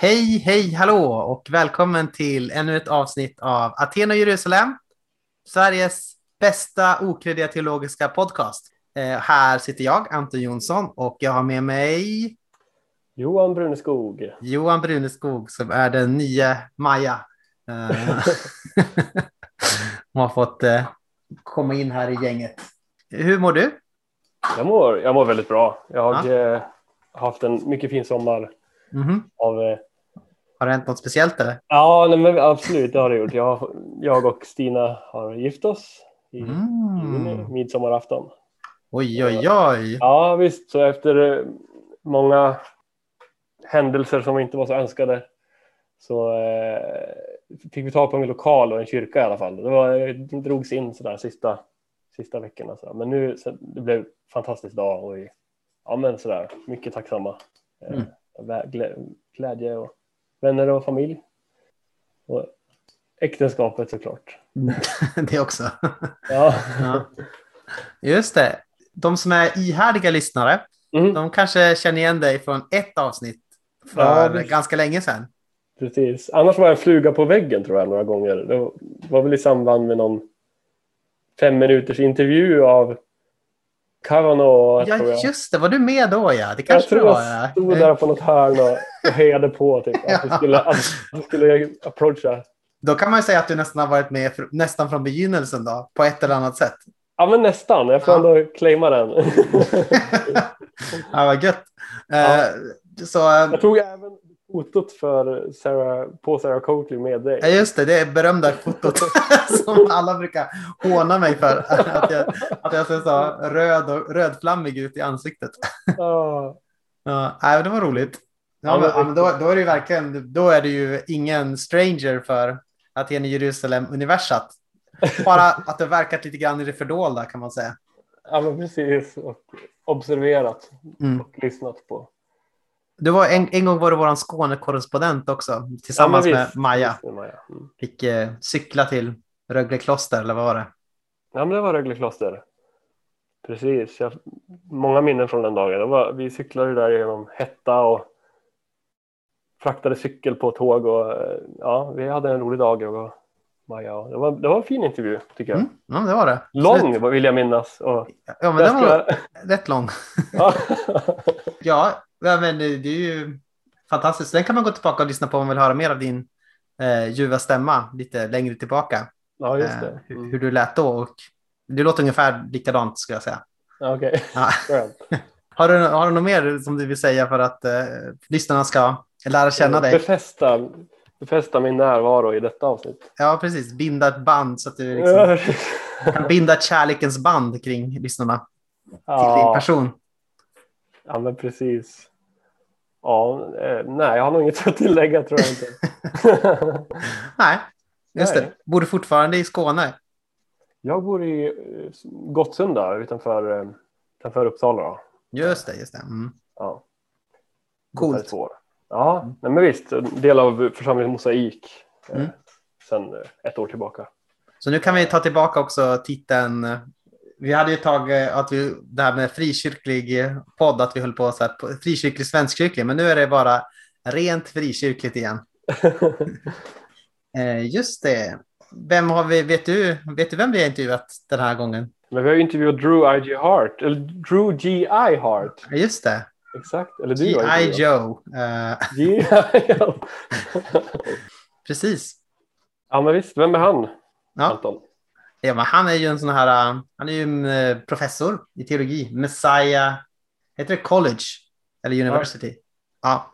Hej, hej, hallå och välkommen till ännu ett avsnitt av Aten och Jerusalem, Sveriges bästa okreddiga teologiska podcast. Eh, här sitter jag, Anton Jonsson, och jag har med mig Johan Bruneskog. Johan Bruneskog som är den nya Maja. Eh, Hon har fått eh, komma in här i gänget. Hur mår du? Jag mår, jag mår väldigt bra. Jag har Ja. eh, haft en mycket fin sommar. Mhm. Av, eh, Har det hänt något speciellt eller? ja, nej, men absolut, det har det gjort. Jag, jag och Stina har gift oss i Mm. midsommarafton. Oj, oj, oj. Ja, visst. Så efter eh, många händelser som inte var så önskade så eh, fick vi tag på en lokal och en kyrka i alla fall. Det, var, det drogs in sådär sista, sista veckorna. Sådär. Men nu så, det blev en fantastisk dag och vi, ja, men sådär, mycket tacksamma. Eh, Mm. Glädje och vänner och familj. Och äktenskapet såklart. det också. Ja. Ja. Just det. De som är ihärdiga lyssnare, Mm, de kanske känner igen dig från ett avsnitt för Ja, ganska länge sedan. precis. Annars var jag fluga på väggen tror jag några gånger. Det var- var väl i samband med någon fem minuters intervju av Kavanaugh. Ja, tror jag. just det. Var du med då? Ja, det jag kanske tror du var. jag Ja. stod där på något hörn och, hejade på typ, att vi Ja. skulle, att vi skulle approacha. Då kan man ju säga att du nästan har varit med fr- nästan från begynnelsen då, på ett eller annat sätt. Ja, men nästan. Jag får Ja. ändå claima den. ja, vad gött. Ja. Eh, Så, eh, jag tog även fotot för Sarah, på Sarah Coakley med dig. ja, just det, det är berömda fotot som alla brukar håna mig för. Att jag, att jag ser så röd och rödflammig ut i ansiktet. Ja. Ja, det var roligt. Ja, men, men- ja, men då, då är det ju verkligen, då är det ju ingen stranger för Aten i Jerusalem universat. Bara att det verkat lite grann i det fördolda kan man säga. ja, men precis. Och observerat Mm. och lyssnat på. Du var, en, en gång var du vår Skånekorrespondent också, tillsammans Ja, med Maja. visst med Maja. Mm. Fick eh, cykla till Rögle kloster, eller vad var det? Ja, men det var Rögle kloster. Precis. Jag, många minnen från den dagen. Det var, vi cyklade där genom hetta och fraktade cykel på tåg. Och, eh, ja, vi hade en rolig dag, och Maja. Det var, det var en fin intervju, tycker jag. Mm, ja, det var det. Lång Absolut. vill jag minnas. Och Ja, men den var rätt lång. ja. Ja, ja, men det det är ju fantastiskt. Den kan man gå tillbaka och lyssna på om man vill höra mer av din eh, ljuva stämma lite längre tillbaka. ja, just Eh, det. hur, Mm. hur du lät då. Och du låter ungefär likadant skulle jag säga. Ja, Okej, Ja. skönt. Har, du, har du något mer som du vill säga för att eh, lyssnarna ska lära känna dig? Befästa, befästa min närvaro i detta avsnitt. Ja, precis. Binda ett band så att du liksom kan binda kärlekens band kring lyssnarna till din ja, person. Ja, men precis. Ja, eh, nej, jag har nog inget att tillägga tror jag inte. Nej, just Nej. det. Bor du fortfarande i Skåne? Jag bor i eh, Gottsunda utanför, eh, utanför Uppsala. Då. Just det, just det. Mm. Ja. Coolt. Ja, nej, men visst. Del av församlingen Mosaik Mm. sen ett år tillbaka. Så nu kan vi ta tillbaka också titeln. Eh, Vi hade ju tagit att vi, det här med frikyrklig eh, podd, att vi höll på så här, frikyrklig svenskkyrklig, men nu är det bara rent frikyrkligt igen. Eh, just det. Vem har vi, vet du, vet du vem vi har intervjuat den här gången? Men vi har ju intervjuat Drew I.G. Hart, eller Drew G.I. Hart. Just det. Exakt, eller du G.I. Joe. Eh, G.I. precis. ja, men visst. Vem är han, Ja. Anton? Ja, men han är ju en sån här, uh, han är ju eh, professor i teologi. Messiah, heter det college? Eller university? Ja.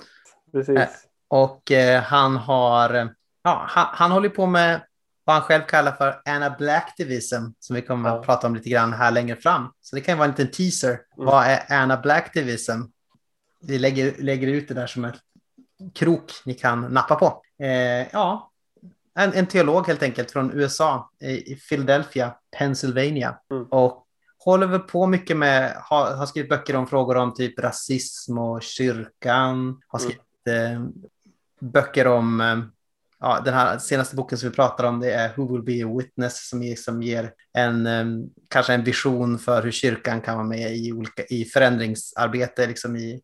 Precis. Äh. Och han har, ja, han, han håller på med vad han själv kallar för anablacktivism, som vi kommer Ja. att prata om lite grann här längre fram. Så det kan vara en liten teaser. Mm. Vad är anablacktivism? Vi lägger, lägger ut det där som en krok ni kan nappa på. Eh, ja, en, en teolog helt enkelt från USA i, i Philadelphia, Pennsylvania. Mm. Och håller väl på mycket med, har, har skrivit böcker om frågor om typ rasism och kyrkan. Har Mm. skrivit eh, böcker om, eh, ja, den här senaste boken som vi pratar om, det är Who will be a witness som, ger- som ger en, eh, kanske en vision för hur kyrkan kan vara med i, olika, i förändringsarbete liksom i,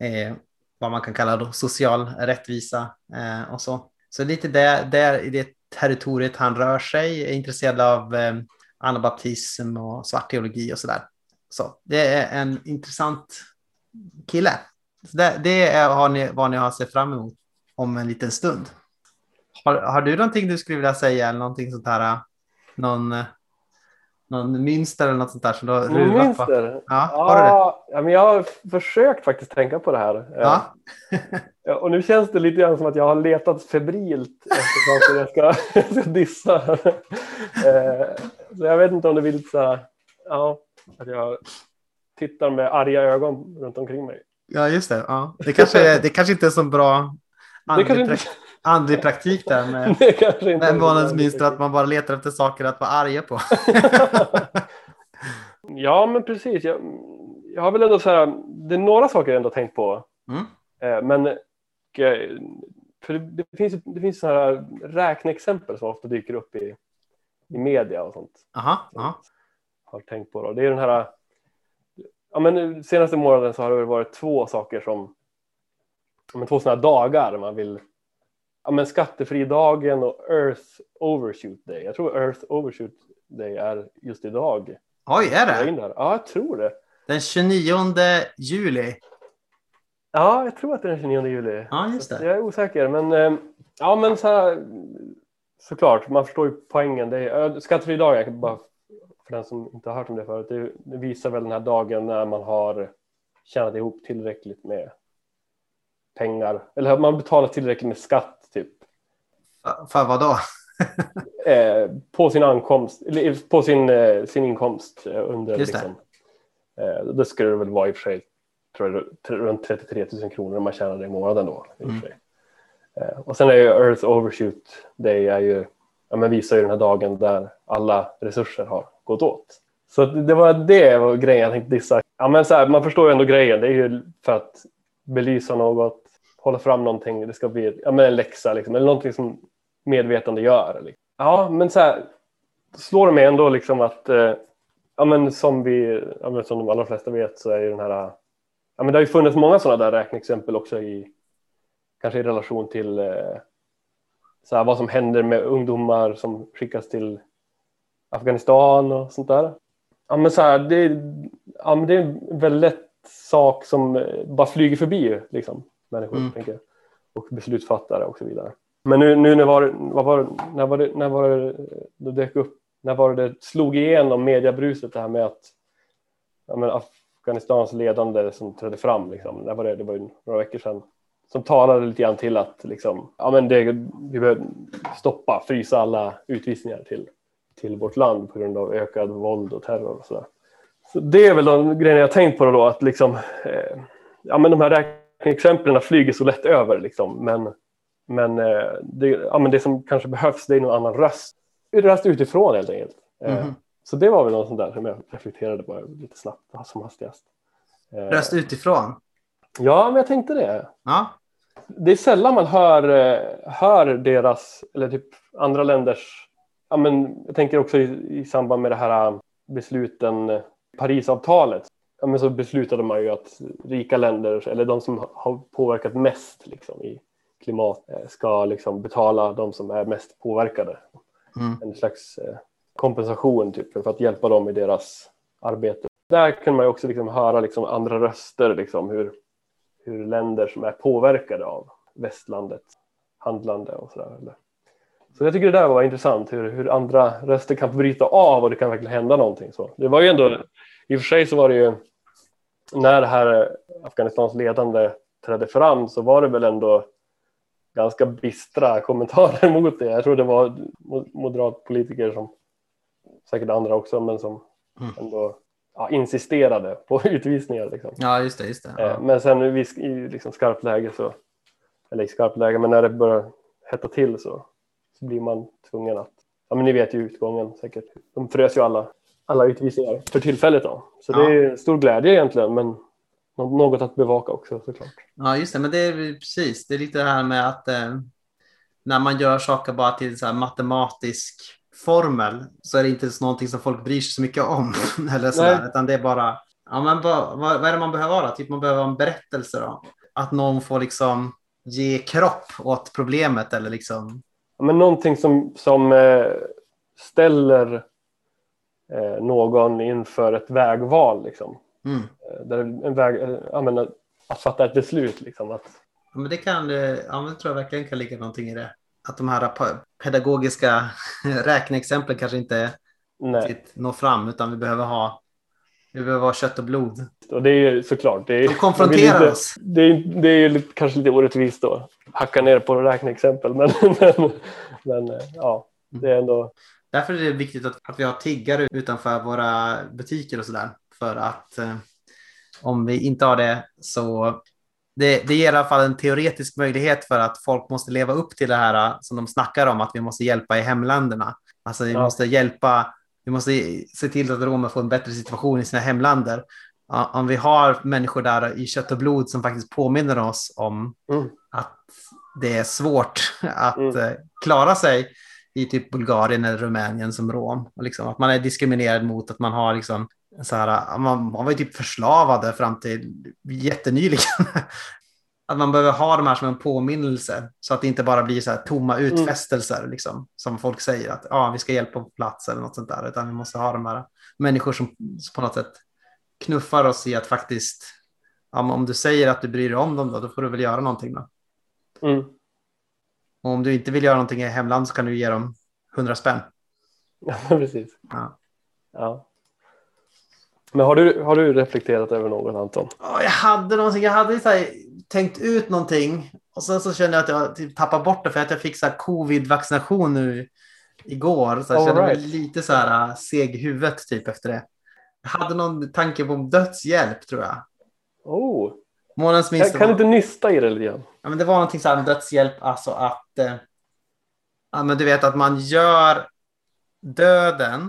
eh, vad man kan kalla då social rättvisa eh, och så. Så lite där, där i det territoriet han rör sig, är intresserad av eh, anabaptism och svart teologi och sådär. Så det är en intressant kille. Så det, det är har ni, vad ni har sett fram emot om en liten stund. Har, har du någonting du skulle vilja säga eller någonting sånt här? Eh, någon, eh, någon mönster eller något sånt där som du har ruvat på? Ja, har du det? Ja, ja, men jag har försökt faktiskt tänka på det här. Ja. Ja, och nu känns det lite grann som att jag har letat febrilt efter saker jag ska, jag ska dissa. Eh, Så jag vet inte om det vill så här, ja, att jag tittar med arga ögon runt omkring mig. Ja, just det. Ja. Det, kanske, det kanske inte är så bra Det andlig, praktik där med, med månadsmönster att man bara letar efter saker att vara arga på. Ja, men precis. Jag, jag har väl ändå så här, det är några saker jag ändå tänkt på. Mm. Eh, men eh, för det, finns, det finns så här räkneexempel som ofta dyker upp i, i media och sånt. Aha, aha. Har tänkt på då. Det är den här. Ja, men senaste månaden så har det varit två saker som. Men två sådana dagar man vill. Ja, men skattefridagen och Earth Overshoot Day. Jag tror Earth Overshoot Day är just idag. Oj, är det? Ja, jag tror det. Den 29 juli. Ja, jag tror att det är den 29 juli. Ja, just det. Jag är osäker, men eh, ja, men så här, såklart, man förstår ju poängen. Det är, skattefri dag, bara för den som inte har hört om det förut, det, visar väl den här dagen när man har tjänat ihop tillräckligt med pengar, eller man betalar tillräckligt med skatt För, vad då? eh, på sin ankomst, eller på sin, eh, sin inkomst eh, under Just det. liksom, eh, det skulle det väl vara i och för sig tror jag, runt 33 000 kronor om man tjänar det i månaden då. I Mm. Eh, och sen är ju Earth Overshoot Day är ju, ja, men visar ju den här dagen där alla resurser har gått åt. Så det var det var grejen jag tänkte dissa. Ja, men så här, man förstår ju ändå grejen. Det är ju för att belysa något, hålla fram någonting. Det ska bli ja, men en läxa liksom, eller någonting som medvetande gör. Liksom. Ja, men så här slår det mig ändå liksom att eh, ja, men som vi, ja, men som de allra flesta vet så är ju den här Ja, men det har ju funnits många sådana där räkneexempel också i kanske i relation till eh, så här, vad som händer med ungdomar som skickas till Afghanistan och sånt där. Ja, men så här, det, ja, men det är en väldigt lätt sak som eh, bara flyger förbi liksom, människor Mm. tänker och beslutsfattare och så vidare. Men nu, nu när, var, det- vad var, när var det, när var det, det dök upp, när var det det slog igenom mediebruset det här med att ja, Afghanistans ledande som trädde fram, liksom, när var det, det var ju några veckor sedan, som talade lite grann till att liksom, ja, men det, vi behöver stoppa, frysa alla utvisningar till, till vårt land på grund av ökad våld och terror och sådär. Så det är väl de grejerna jag tänkt på då, att liksom, eh, ja, men de här räkneexemplen flyger så lätt över, liksom, men, men, eh, det, ja, men det som kanske behövs det är någon annan röst, röst utifrån helt enkelt. Mhm. Så det var väl något sånt där som jag reflekterade på lite snabbt som hastigast. Eh, Röst utifrån. Ja, men jag tänkte det. Ja, Det är sällan man hör, hör deras, eller typ andra länders, ja, men jag tänker också i, i samband med det här besluten, Parisavtalet, ja, men så beslutade man ju att rika länder, eller de som har påverkat mest liksom, i klimat, eh, ska liksom betala de som är mest påverkade. mm. En slags eh, kompensation typ, för att hjälpa dem i deras arbete. Där kan man också liksom höra liksom andra röster, liksom, hur, hur länder som är påverkade av västlandet handlande och sådär. Så jag tycker det där var intressant, hur, hur andra röster kan bryta av och det kan verkligen hända någonting. Så. Det var ju ändå, i och för sig så var det ju, när det här Afghanistans ledande trädde fram så var det väl ändå ganska bistra kommentarer mot det. Jag tror det var mo- moderatpolitiker som, säkert andra också, men som Mm. ändå ja, insisterade på utvisningar. Liksom. ja just det. Just det. Eh, Ja. Men sen i, i liksom skarpt läge så, eller i skarpt läge, men när det börjar hetta till så, så blir man tvungen att, ja men ni vet ju utgången säkert. De frös ju alla, alla utvisningar för tillfället då. Så det Ja. är stor glädje egentligen, men något att bevaka också såklart. Ja, just det. Men det är precis. Det är lite det här med att eh, när man gör saker bara till så matematisk formel så är det inte någonting som folk bryr sig så mycket om. eller så där, utan det är bara, ja, men vad, vad, är det man behöver vara? Typ man behöver en berättelse då. att någon får liksom ge kropp åt problemet eller liksom. Men någonting som, som eh, ställer eh, någon inför ett vägval. Liksom. Mm. Eh, där en väg, eh, ja, men, att fatta ett beslut. Liksom, att... Ja, men det kan, eh, ja, men tror jag verkligen kan ligga någonting i det. Att de här pedagogiska räkneexemplen kanske inte Nej. når fram utan vi behöver ha vi behöver ha kött och blod. Och det är ju såklart. Det är, de konfronterar lite, oss. Det är, det är ju kanske lite orättvist då. Hacka ner på räkneexempel. Men, men, men ja, det är ändå. Därför är det viktigt att, att vi har tiggare utanför våra butiker och sådär. För att eh, om vi inte har det så det, det ger i alla fall en teoretisk möjlighet för att folk måste leva upp till det här eh, som de snackar om att vi måste hjälpa i hemländerna. Alltså vi ja. måste hjälpa vi måste se till att romer får en bättre situation i sina hemländer. Om vi har människor där i kött och blod som faktiskt påminner oss om mm. att det är svårt att mm. Eh, klara sig i typ Bulgarien eller Rumänien som rom. Och liksom att man är diskriminerad mot att man har liksom så här, man, man var ju typ förslavade fram till jättenyligen. att man behöver ha de här som en påminnelse så att det inte bara blir så här tomma mm. utfästelser mm. liksom, som folk säger att ah, vi ska hjälpa på plats eller något sånt där, utan vi måste ha de här människor som, som på något sätt knuffar oss i att faktiskt, om du säger att du bryr dig om dem då, då får du väl göra någonting då. Mm. Och om du inte vill göra någonting i hemland så kan du ge dem hundra spänn. Ja, precis. Ja. ja. Men har du, har du reflekterat över något Anton? Ja, jag hade någonting, jag hade här, tänkt ut någonting och sen så kände jag att jag typ tappade bort det för att jag fick så covid-vaccination nu igår. Så jag kände right. mig lite så här äh, seg i huvudet typ efter det. Jag hade någon tanke på dödshjälp tror jag. Oh. Månadens minsta. Kan, kan du inte nysta i det lite grann? Ja, men det var någonting så här med dödshjälp, alltså att eh, ja, men du vet att man gör döden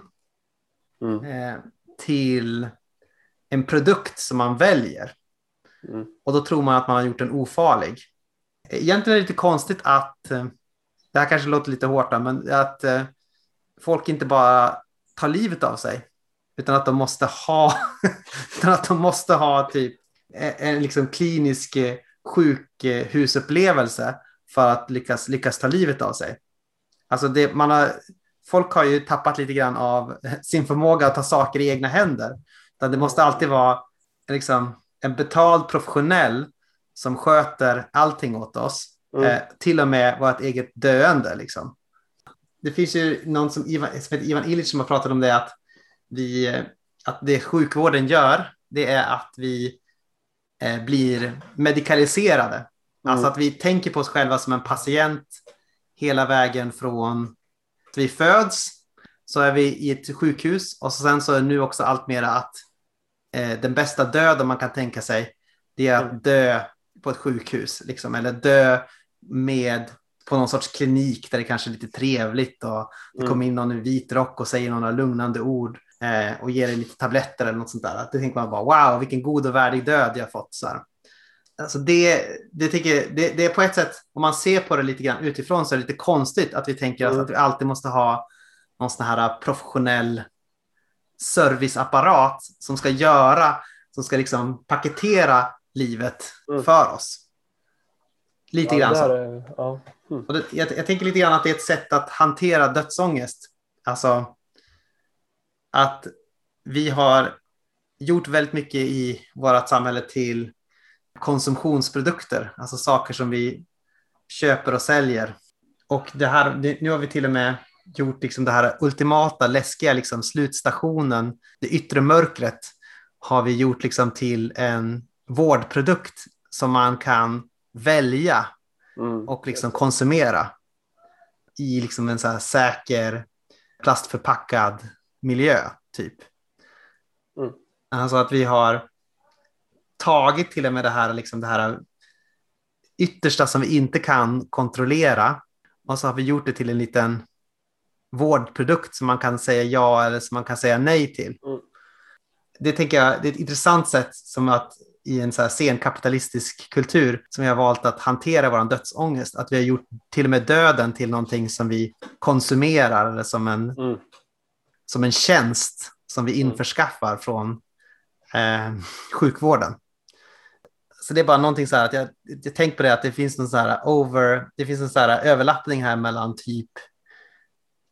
mm. eh, till en produkt som man väljer. Mm. Och då tror man att man har gjort den ofarlig. Egentligen är det lite konstigt att, eh, det här kanske låter lite hårt, men att eh, folk inte bara tar livet av sig, utan att de måste ha, utan att de måste ha typ en liksom klinisk eh, sjukhusupplevelse för att lyckas, lyckas ta livet av sig. Alltså det, man har, folk har ju tappat lite grann av sin förmåga att ta saker i egna händer. Det måste alltid vara liksom, en betald professionell som sköter allting åt oss. Mm. Eh, till och med vårt eget döende. Liksom. Det finns ju någon som, Ivan, som heter Ivan Illich som har pratat om det att, vi, eh, att det sjukvården gör det är att vi eh, blir medikaliserade. Mm. Alltså att vi tänker på oss själva som en patient hela vägen från vi föds så är vi i ett sjukhus och sen så är nu också allt mer att eh, den bästa döden man kan tänka sig, det är att mm. dö på ett sjukhus, liksom, eller dö med på någon sorts klinik där det kanske är lite trevligt och det mm. kommer in någon i vit rock och säger några lugnande ord eh, och ger dig lite tabletter eller något sånt där. Då tänker man bara wow, vilken god och värdig död jag fått. Så här. Alltså det, det, tycker, det, det är på ett sätt, om man ser på det lite grann utifrån så är det lite konstigt att vi tänker mm. att, vi alltid måste ha någon sån här professionell serviceapparat som ska göra, som ska liksom paketera livet mm. för oss. Lite ja, grann så. Är, ja. mm. det, jag, jag, tänker lite grann att det är ett sätt att hantera dödsångest. Alltså att vi har gjort väldigt mycket i vårt samhälle till konsumtionsprodukter, alltså saker som vi köper och säljer. Och det här, nu har vi till och med gjort liksom det här ultimata, läskiga liksom slutstationen, det yttre mörkret, har vi gjort liksom till en vårdprodukt som man kan välja mm. och liksom konsumera i liksom en så här säker plastförpackad miljö, typ. Mm. Alltså att vi har tagit till och med det här, liksom det här yttersta som vi inte kan kontrollera och så har vi gjort det till en liten vårdprodukt som man kan säga ja eller som man kan säga nej till. Mm. Det tänker jag det är ett intressant sätt som att i en så här senkapitalistisk kultur som vi har valt att hantera vår dödsångest. Att vi har gjort till och med döden till någonting som vi konsumerar eller som en, mm. som en tjänst som vi införskaffar från eh, sjukvården. Så det är bara någonting så här att jag, jag tänkt på det att det finns någon så här over, det finns en så här överlappning här mellan typ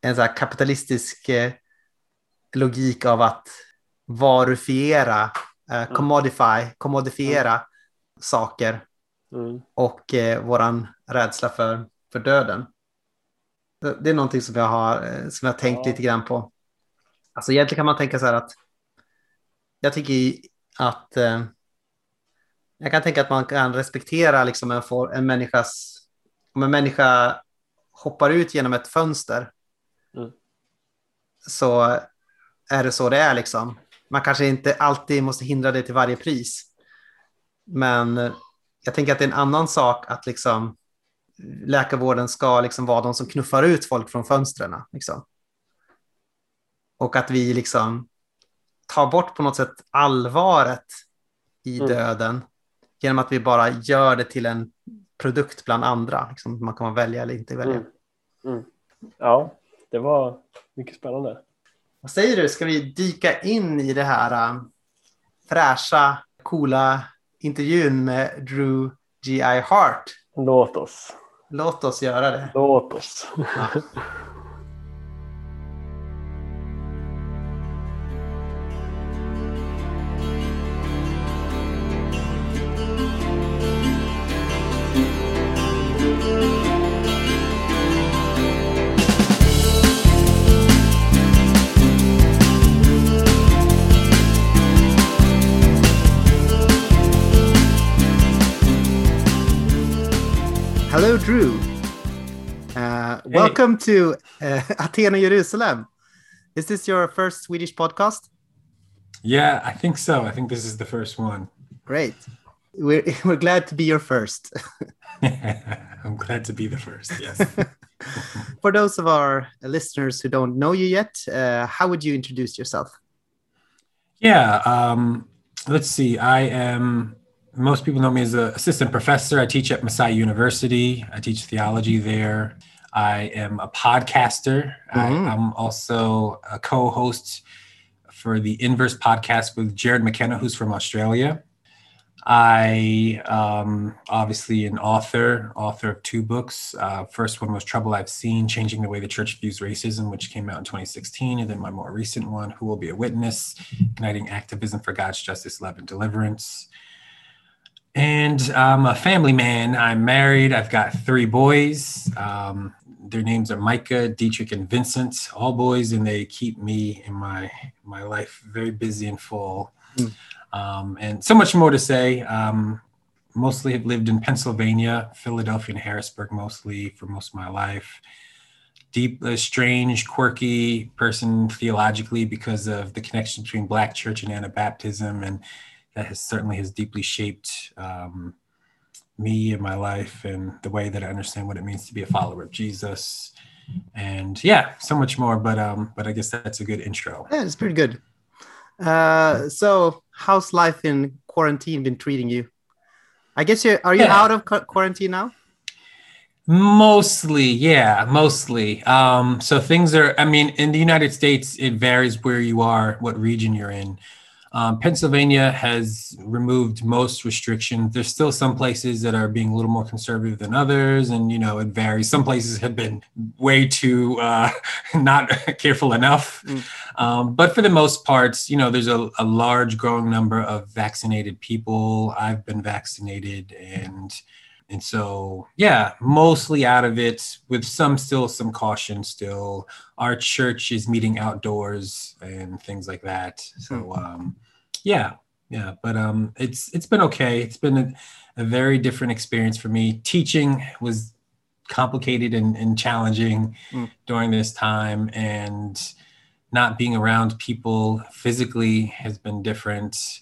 en så här kapitalistisk eh, logik av att varufiera, eh, mm. commodify, commodifiera mm. saker mm. och eh, våran rädsla för, för döden. Det är någonting som jag har, eh, som jag tänkt ja. lite grann på. Alltså egentligen kan man tänka så här att jag tycker att eh, jag kan tänka att man kan respektera liksom en, for, en människas, om en människa hoppar ut genom ett fönster mm. så är det så det är liksom. Man kanske inte alltid måste hindra det till varje pris. Men jag tänker att det är en annan sak att liksom läkarvården ska liksom vara de som knuffar ut folk från fönstren. Liksom. Och att vi liksom tar bort på något sätt allvaret i mm. döden genom att vi bara gör det till en produkt bland andra. Liksom, man kan välja eller inte välja. Mm. Mm. Ja, det var mycket spännande. Vad säger du, ska vi dyka in i det här uh, fräscha, coola intervjun med Drew G.I. Hart? Låt oss. Låt oss göra det. Låt oss. Ja. Drew. Uh, hey. Welcome to uh, Athena, Jerusalem. Is this your first Swedish podcast? Yeah, I think so. I think this is the first one. Great. We're, we're glad to be your first. I'm glad to be the first, yes. For those of our listeners who don't know you yet, uh, how would you introduce yourself? Yeah, um, let's see. I am most people know me as an assistant professor. I teach at Messiah University. I teach theology there. I am a podcaster. Mm-hmm. I, am also a co-host for the Inverse podcast with Jarrod McKenna, who's from Australia. I um, obviously an author, author of two books. Uh, first one was Trouble I've Seen: Changing the Way the Church Views Racism, which came out in 2016, and then my more recent one, Who Will Be a Witness: Igniting Activism for God's Justice, Love, and Deliverance. And I'm a family man. I'm married. I've got three boys. Um, their names are Micah, Dietrich, and Vincent, all boys, and they keep me in my my life very busy and full. Mm. Um, and so much more to say. Um, mostly have lived in Pennsylvania, Philadelphia, and Harrisburg, mostly for most of my life. Deep, uh, strange, quirky person theologically because of the connection between Black church and Anabaptism and that has certainly has deeply shaped um, me and my life and the way that I understand what it means to be a follower of Jesus. And yeah, so much more. But um, but I guess that's a good intro. Yeah, it's pretty good. Uh, so how's life in quarantine been treating you? I guess you are you yeah. out of quarantine now? Mostly, yeah, mostly. Um, so things are. I mean, in the United States, it varies where you are, what region you're in. Um, Pennsylvania has removed most restrictions. There's still some places that are being a little more conservative than others, and you know it varies. Some places have been way too uh, not careful enough, mm. um, but for the most part, you know, there's a, a, large growing number of vaccinated people. I've been vaccinated, and and so yeah, mostly out of it, with some still some caution. Still, our church is meeting outdoors and things like that. So. Mm. Um, yeah, yeah, but um, it's it's been okay. It's been a, a very different experience for me. Teaching was complicated and, and challenging mm. during this time, and not being around people physically has been different.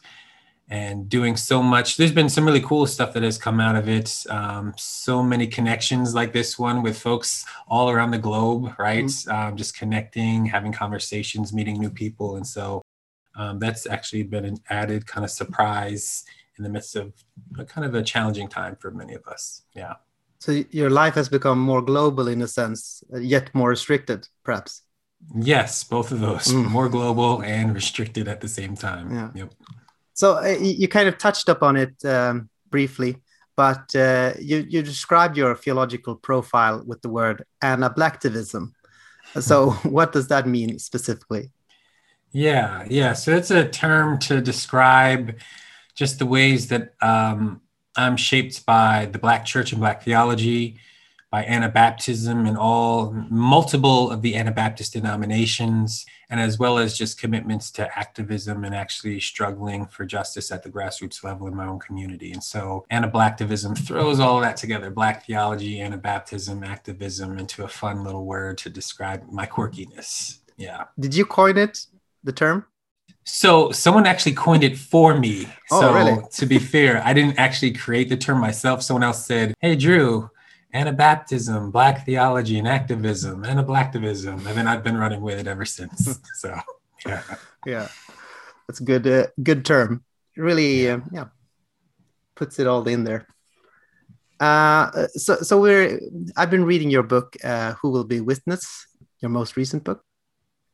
And doing so much, there's been some really cool stuff that has come out of it. Um, so many connections like this one with folks all around the globe, right? Mm. Um, just connecting, having conversations, meeting new people, and so um, that's actually been an added kind of surprise in the midst of a kind of a challenging time for many of us. Yeah. So your life has become more global in a sense, yet more restricted, perhaps. Yes, both of those, mm. more global and restricted at the same time. Yeah. Yep. So uh, you kind of touched upon it um, briefly, but uh, you, you described your theological profile with the word Anablacktivism. So, what does that mean specifically? Yeah, yeah. So it's a term to describe just the ways that um, I'm shaped by the Black church and Black theology, by Anabaptism and all multiple of the Anabaptist denominations, and as well as just commitments to activism and actually struggling for justice at the grassroots level in my own community. And so Anablacktivism throws all of that together Black theology, Anabaptism, activism into a fun little word to describe my quirkiness. Yeah. Did you coin it, the term? So someone actually coined it for me. Oh, so really? to be fair, I didn't actually create the term myself. Someone else said, "Hey, Drew, Anabaptism, Black theology, and activism, Anablacktivism," and then I've been running with it ever since. so, yeah, Yeah, that's a good, uh, good term. Really, uh, yeah, puts it all in there. Uh, so, so we're. I've been reading your book, uh, "Who Will Be Witness," your most recent book,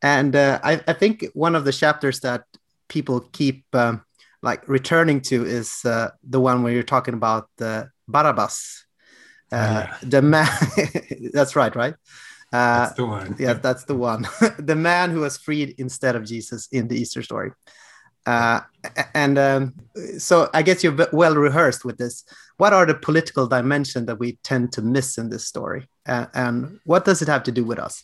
and uh, I, I think one of the chapters that people keep um, like returning to is uh, the one where you're talking about uh, Barabbas, uh, yeah. the man. that's right, right? Uh, that's the one. yeah, that's the one. the man who was freed instead of Jesus in the Easter story. Uh, and um, so I guess you're well rehearsed with this. What are the political dimension that we tend to miss in this story, uh, and what does it have to do with us?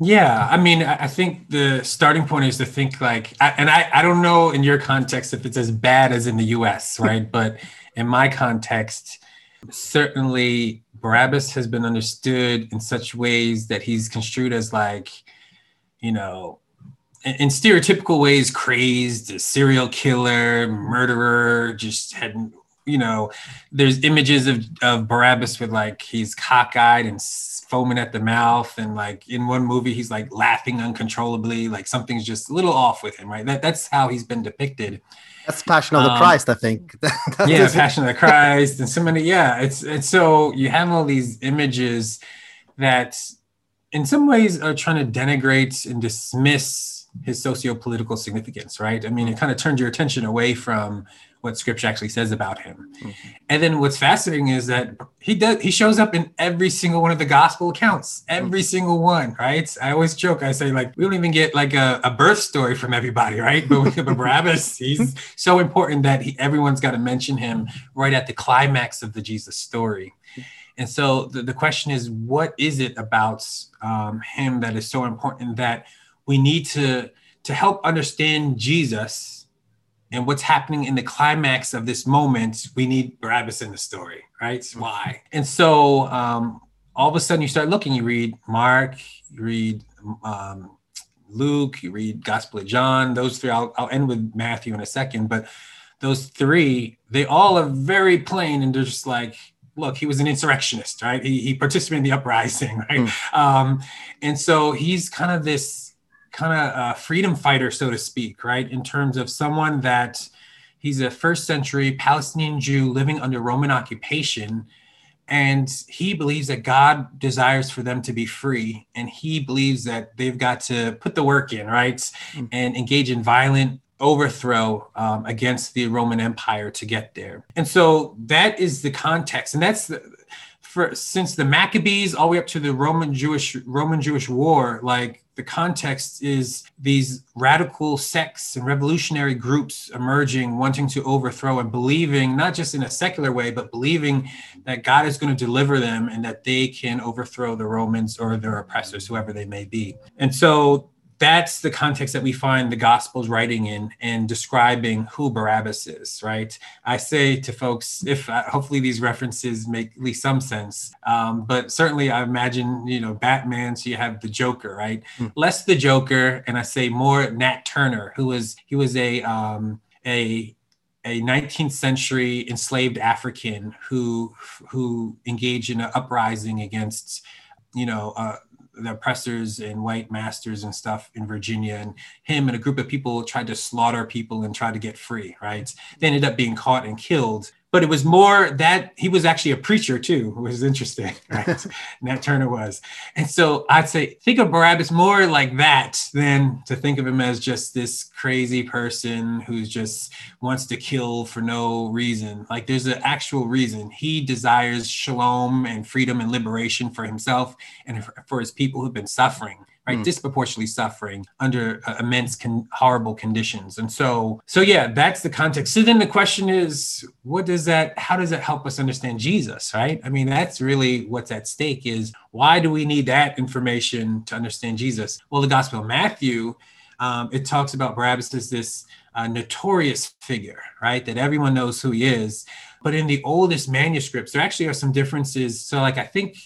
Yeah, I mean, I I think the starting point is to think like, and I, I don't know in your context if it's as bad as in the US, right? but in my context, certainly Barabbas has been understood in such ways that he's construed as like, you know, in, stereotypical ways, crazed, a serial killer, murderer, just had, you know, there's images of, of Barabbas with like he's cockeyed and foaming at the mouth, and like in one movie he's like laughing uncontrollably, like something's just a little off with him, right? That that's how he's been depicted. That's Passion of the Um, Christ, I think. Yeah, Passion of the Christ, and so many. Yeah, it's it's so you have all these images that, in some ways, are trying to denigrate and dismiss his socio-political significance. Right? I mean, it kind of turns your attention away from what Scripture actually says about him. And then what's fascinating is that he does he shows up in every single one of the gospel accounts, every single one, right? I always joke, I say like we don't even get like a, a birth story from everybody, right? But we have Barabbas, he's so important that he, everyone's got to mention him right at the climax of the Jesus story. And so the, the question is, what is it about um, him that is so important that we need to to help understand Jesus and what's happening in the climax of this moment, we need Barabbas in the story, right? Why? And so um, all of a sudden you start looking, you read Mark, you read um, Luke, you read Gospel of John, those three, I'll, I'll end with Matthew in a second, but those three, they all are very plain and they're just like, look, he was an insurrectionist, right? He, he participated in the uprising, right? Um, and so he's kind of this kind of uh, freedom fighter, so to speak, right? In terms of someone that he's a first century Palestinian Jew living under Roman occupation. And he believes that God desires for them to be free. And he believes that they've got to put the work in, right? Mm. And engage in violent overthrow um, against the Roman Empire to get there. And so that is the context. And that's the, for since the Maccabees all the way up to the Roman Jewish Roman Jewish War, like the context is these radical sects and revolutionary groups emerging, wanting to overthrow and believing not just in a secular way, but believing that God is going to deliver them and that they can overthrow the Romans or their oppressors, whoever they may be. And so that's the context that we find the gospels writing in and describing who barabbas is right i say to folks if uh, hopefully these references make at least some sense um, but certainly i imagine you know batman so you have the joker right Hmm. less the joker and i say more nat turner who was he was a um, a a 19th century enslaved African who who engaged in an uprising against, you know, uh, the oppressors and white masters and stuff in Virginia. And him and a group of people tried to slaughter people and try to get free. Right? They ended up being caught and killed. But it was more that he was actually a preacher too, which is interesting, right? Nat Turner was. And so I'd say think of Barabbas more like that than to think of him as just this crazy person who just wants to kill for no reason. Like there's an actual reason. He desires shalom and freedom and liberation for himself and for his people who've been suffering right? Mm. Disproportionately suffering under uh, immense, con- horrible conditions. And so, so yeah, that's the context. So then the question is, what does that? How does that help us understand Jesus, right? I mean, that's really what's at stake. Is why do we need that information to understand Jesus? Well, the Gospel of Matthew, um, it talks about Barabbas as this uh, notorious figure, right? That everyone knows who he is. But in the oldest manuscripts, there actually are some differences. So, like, I think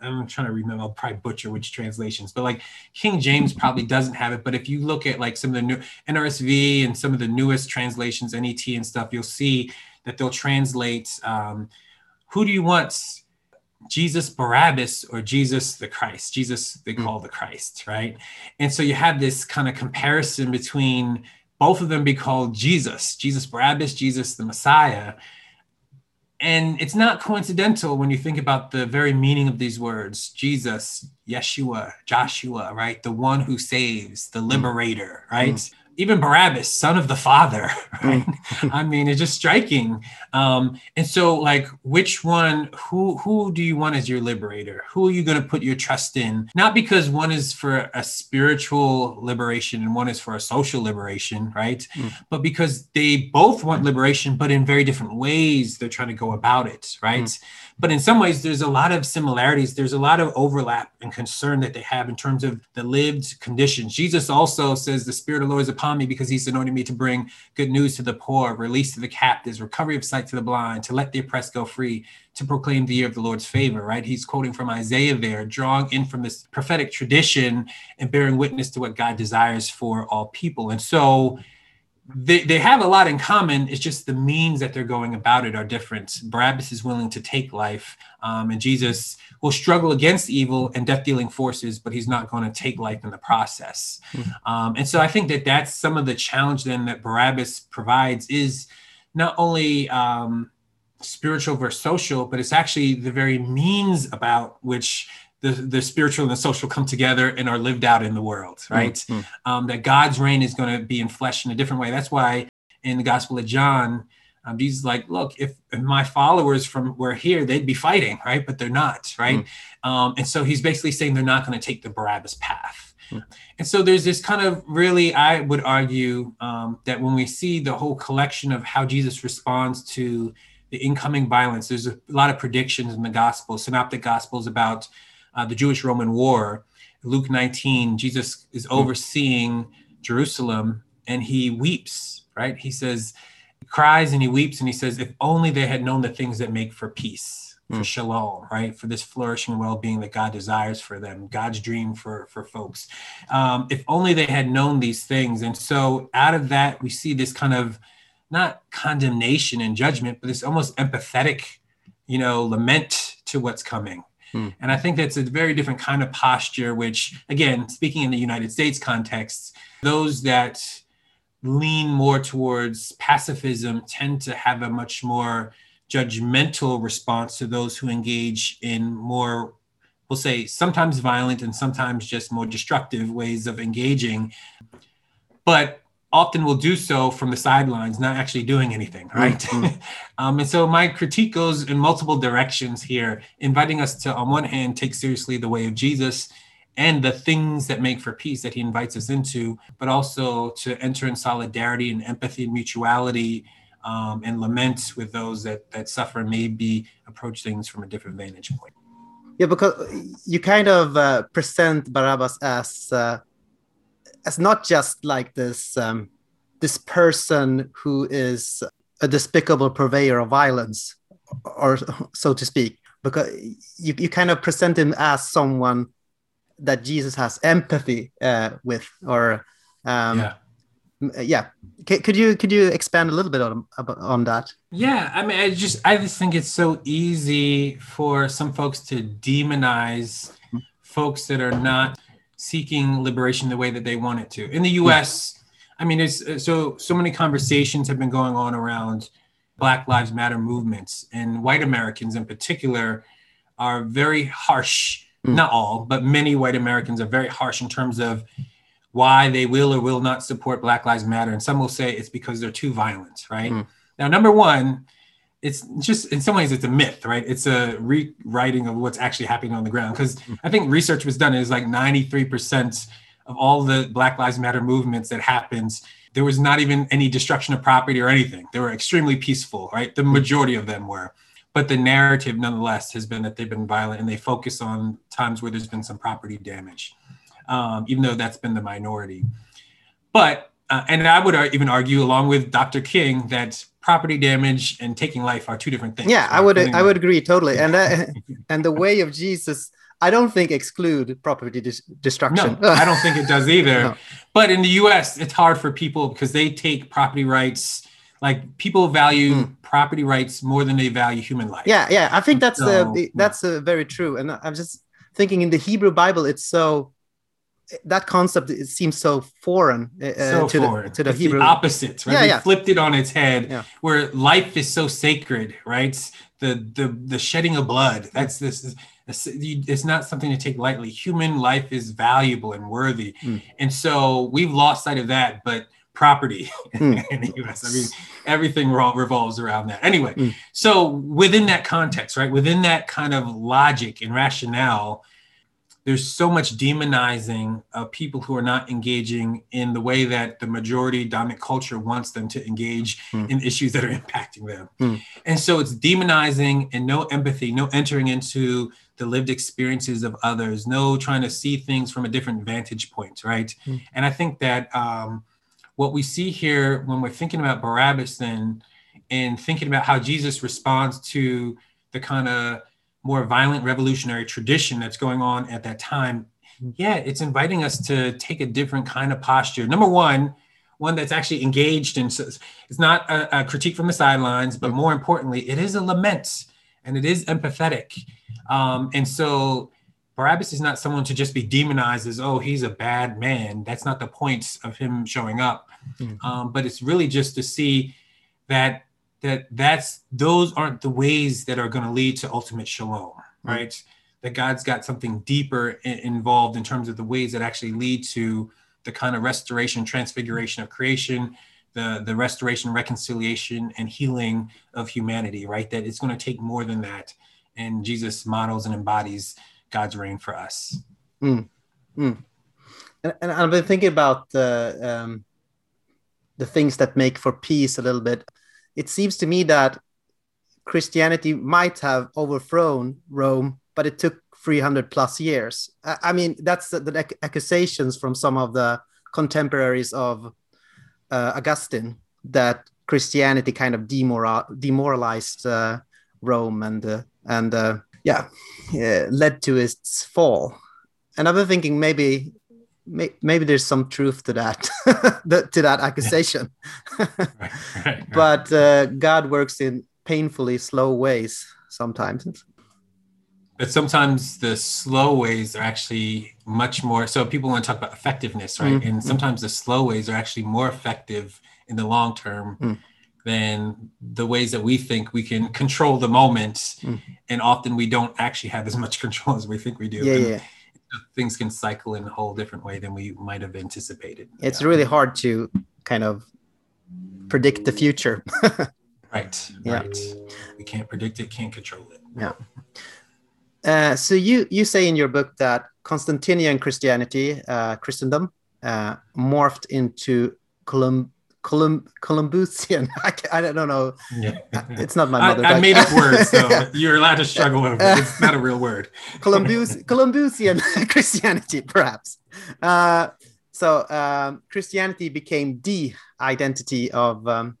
I'm trying to remember, I'll probably butcher which translations, but like King James probably doesn't have it. But if you look at like some of the new NRSV and some of the newest translations, NET and stuff, you'll see that they'll translate um, who do you want, Jesus Barabbas or Jesus the Christ? Jesus they hmm. call the Christ, right? And so you have this kind of comparison between both of them be called Jesus, Jesus Barabbas, Jesus the Messiah and it's not coincidental when you think about the very meaning of these words Jesus, Yeshua, Joshua, right? The one who saves, the liberator, right? Mm even Barabbas, son of the father, right? Mm. I mean, it's just striking. Um, and so, like, which one? Who who do you want as your liberator? Who are you going to put your trust in? Not because one is for a spiritual liberation and one is for a social liberation, right? Mm. But because they both want liberation, but in very different ways. They're trying to go about it, right? Mm. But in some ways, there's a lot of similarities. There's a lot of overlap and concern that they have in terms of the lived conditions. Jesus also says, The Spirit of the Lord is upon me because he's anointed me to bring good news to the poor, release to the captives, recovery of sight to the blind, to let the oppressed go free, to proclaim the year of the Lord's favor, right? He's quoting from Isaiah there, drawing in from this prophetic tradition and bearing witness to what God desires for all people. And so, they, they have a lot in common. It's just the means that they're going about it are different. Barabbas is willing to take life, um, and Jesus will struggle against evil and death dealing forces, but he's not going to take life in the process. Mm-hmm. Um, and so I think that that's some of the challenge then that Barabbas provides is not only um, spiritual versus social, but it's actually the very means about which the, the spiritual and the social come together and are lived out in the world, mm, right? Mm-hmm. Um, that God's reign is going to be in flesh in a different way. That's why in the Gospel of John, um, Jesus like, look, if, if, my followers from were here, they'd be fighting, right? But they're not, right? Mm-hmm. Um, and so he's basically saying they're not going to take the Barabbas path. Mm-hmm. And so there's this kind of really, I would argue um, that when we see the whole collection of how Jesus responds to the incoming violence, there's a lot of predictions in the Gospel, synoptic Gospels about uh, the Jewish Roman War. Luke 19, Jesus is hmm. overseeing Jerusalem and he weeps, right? He says, he cries and he weeps and he says, if only they had known the things that make for peace, for mm. shalom, right? For this flourishing well-being that God desires for them, God's dream for, for folks. Um, if only they had known these things. And so out of that, we see this kind of not condemnation and judgment, but this almost empathetic, you know, lament to what's coming Hmm. And I think that's a very different kind of posture, which, again, speaking in the United States context, those that lean more towards pacifism tend to have a much more judgmental response to those who engage in more, we'll say, sometimes violent and sometimes just more destructive ways of engaging. But often will do so from the sidelines, not actually doing anything, right? Mm-hmm. um, and so my critique goes in multiple directions here, inviting us to, on one hand, take seriously the way of Jesus and the things that make for peace that he invites us into, but also to enter in solidarity and empathy and mutuality um, and lament with those that, that suffer maybe approach things from a different vantage point. Yeah, because you kind of uh, present Barabbas as uh, as not just like this um, this person who is a despicable purveyor of violence, or so to speak, because you, you kind of present him as someone that Jesus has empathy uh, with, or um, yeah. Yeah, C- could you could you expand a little bit on on that? Yeah, I mean, I just I just think it's so easy for some folks to demonize folks that are not seeking liberation the way that they want it to. In the U.S., I mean, it's uh, so so many conversations have been going on around Black Lives Matter movements, and white Americans in particular are very harsh. Mm. Not all, but many white Americans are very harsh in terms of why they will or will not support Black Lives Matter. And some will say it's because they're too violent, right? Mm. Now, number one, it's just in some ways it's a myth, right? It's a rewriting of what's actually happening on the ground. Because mm. I think research was done is like 93% of all the Black Lives Matter movements that happens, there was not even any destruction of property or anything. They were extremely peaceful, right? The majority of them were. But the narrative, nonetheless, has been that they've been violent and they focus on times where there's been some property damage, um, even though that's been the minority. But, uh, and I would even argue, along with Dr. King, that property damage and taking life are two different things. Yeah, right? I would, I would agree totally. And, uh, and the way of Jesus I don't think exclude property dis- destruction. No, I don't think it does either. No. But in the U.S., it's hard for people because they take property rights. Like people value mm. property rights more than they value human life. Yeah, yeah. I think that's so, uh, that's uh, very true. And I'm just thinking in the Hebrew Bible, it's so that concept it seems so foreign, uh, so to, foreign. The, to the it's Hebrew. The opposite, right? Yeah, yeah. flipped it on its head, yeah. where life is so sacred, right? The the the shedding of blood. That's this it's not something to take lightly. Human life is valuable and worthy. Mm. And so we've lost sight of that, but property mm. in the US, I mean, everything revolves around that. Anyway, mm. so within that context, right, within that kind of logic and rationale, there's so much demonizing of people who are not engaging in the way that the majority dominant culture wants them to engage mm. in issues that are impacting them. Mm. And so it's demonizing and no empathy, no entering into the lived experiences of others, no trying to see things from a different vantage point, right? Mm. And I think that um, what we see here when we're thinking about Barabbas then and thinking about how Jesus responds to the kind of more violent revolutionary tradition that's going on at that time, yeah, it's inviting us to take a different kind of posture. Number one, one that's actually engaged in it's not a, a critique from the sidelines, but more importantly, it is a lament and it is empathetic. Um, and so Barabbas is not someone to just be demonized as, oh, he's a bad man. That's not the point of him showing up. Mm-hmm. Um, but it's really just to see that that that's those aren't the ways that are going to lead to ultimate shalom right mm-hmm. that god's got something deeper in, involved in terms of the ways that actually lead to the kind of restoration transfiguration of creation the the restoration reconciliation and healing of humanity right that it's going to take more than that and jesus models and embodies god's reign for us mm. Mm. And, and, i've been thinking about the um, the things that make for peace a little bit it seems to me that Christianity might have overthrown Rome, but it took 300 plus years. I mean, that's the, the accusations from some of the contemporaries of uh, Augustine that Christianity kind of demoral, demoralized uh, Rome and uh, and uh, yeah, led to its fall. And I've been thinking maybe maybe there's some truth to that to that accusation right, right, right. but uh, god works in painfully slow ways sometimes but sometimes the slow ways are actually much more so people want to talk about effectiveness right mm-hmm. and sometimes the slow ways are actually more effective in the long term mm. than the ways that we think we can control the moment mm. and often we don't actually have as much control as we think we do yeah, and, yeah things can cycle in a whole different way than we might have anticipated. It's yeah. really hard to kind of predict the future. right. Yeah. Right. We can't predict it, can't control it. Yeah. Uh, so you you say in your book that Constantinian Christianity, uh, Christendom, uh, morphed into Colum Colum Columbusian. I, I don't know. Yeah. It's not my mother. I, I made up words, so yeah. you're allowed to struggle over it. It's not a real word. Columbus Columbusian Christianity, perhaps. Uh, so um, Christianity became the identity of um,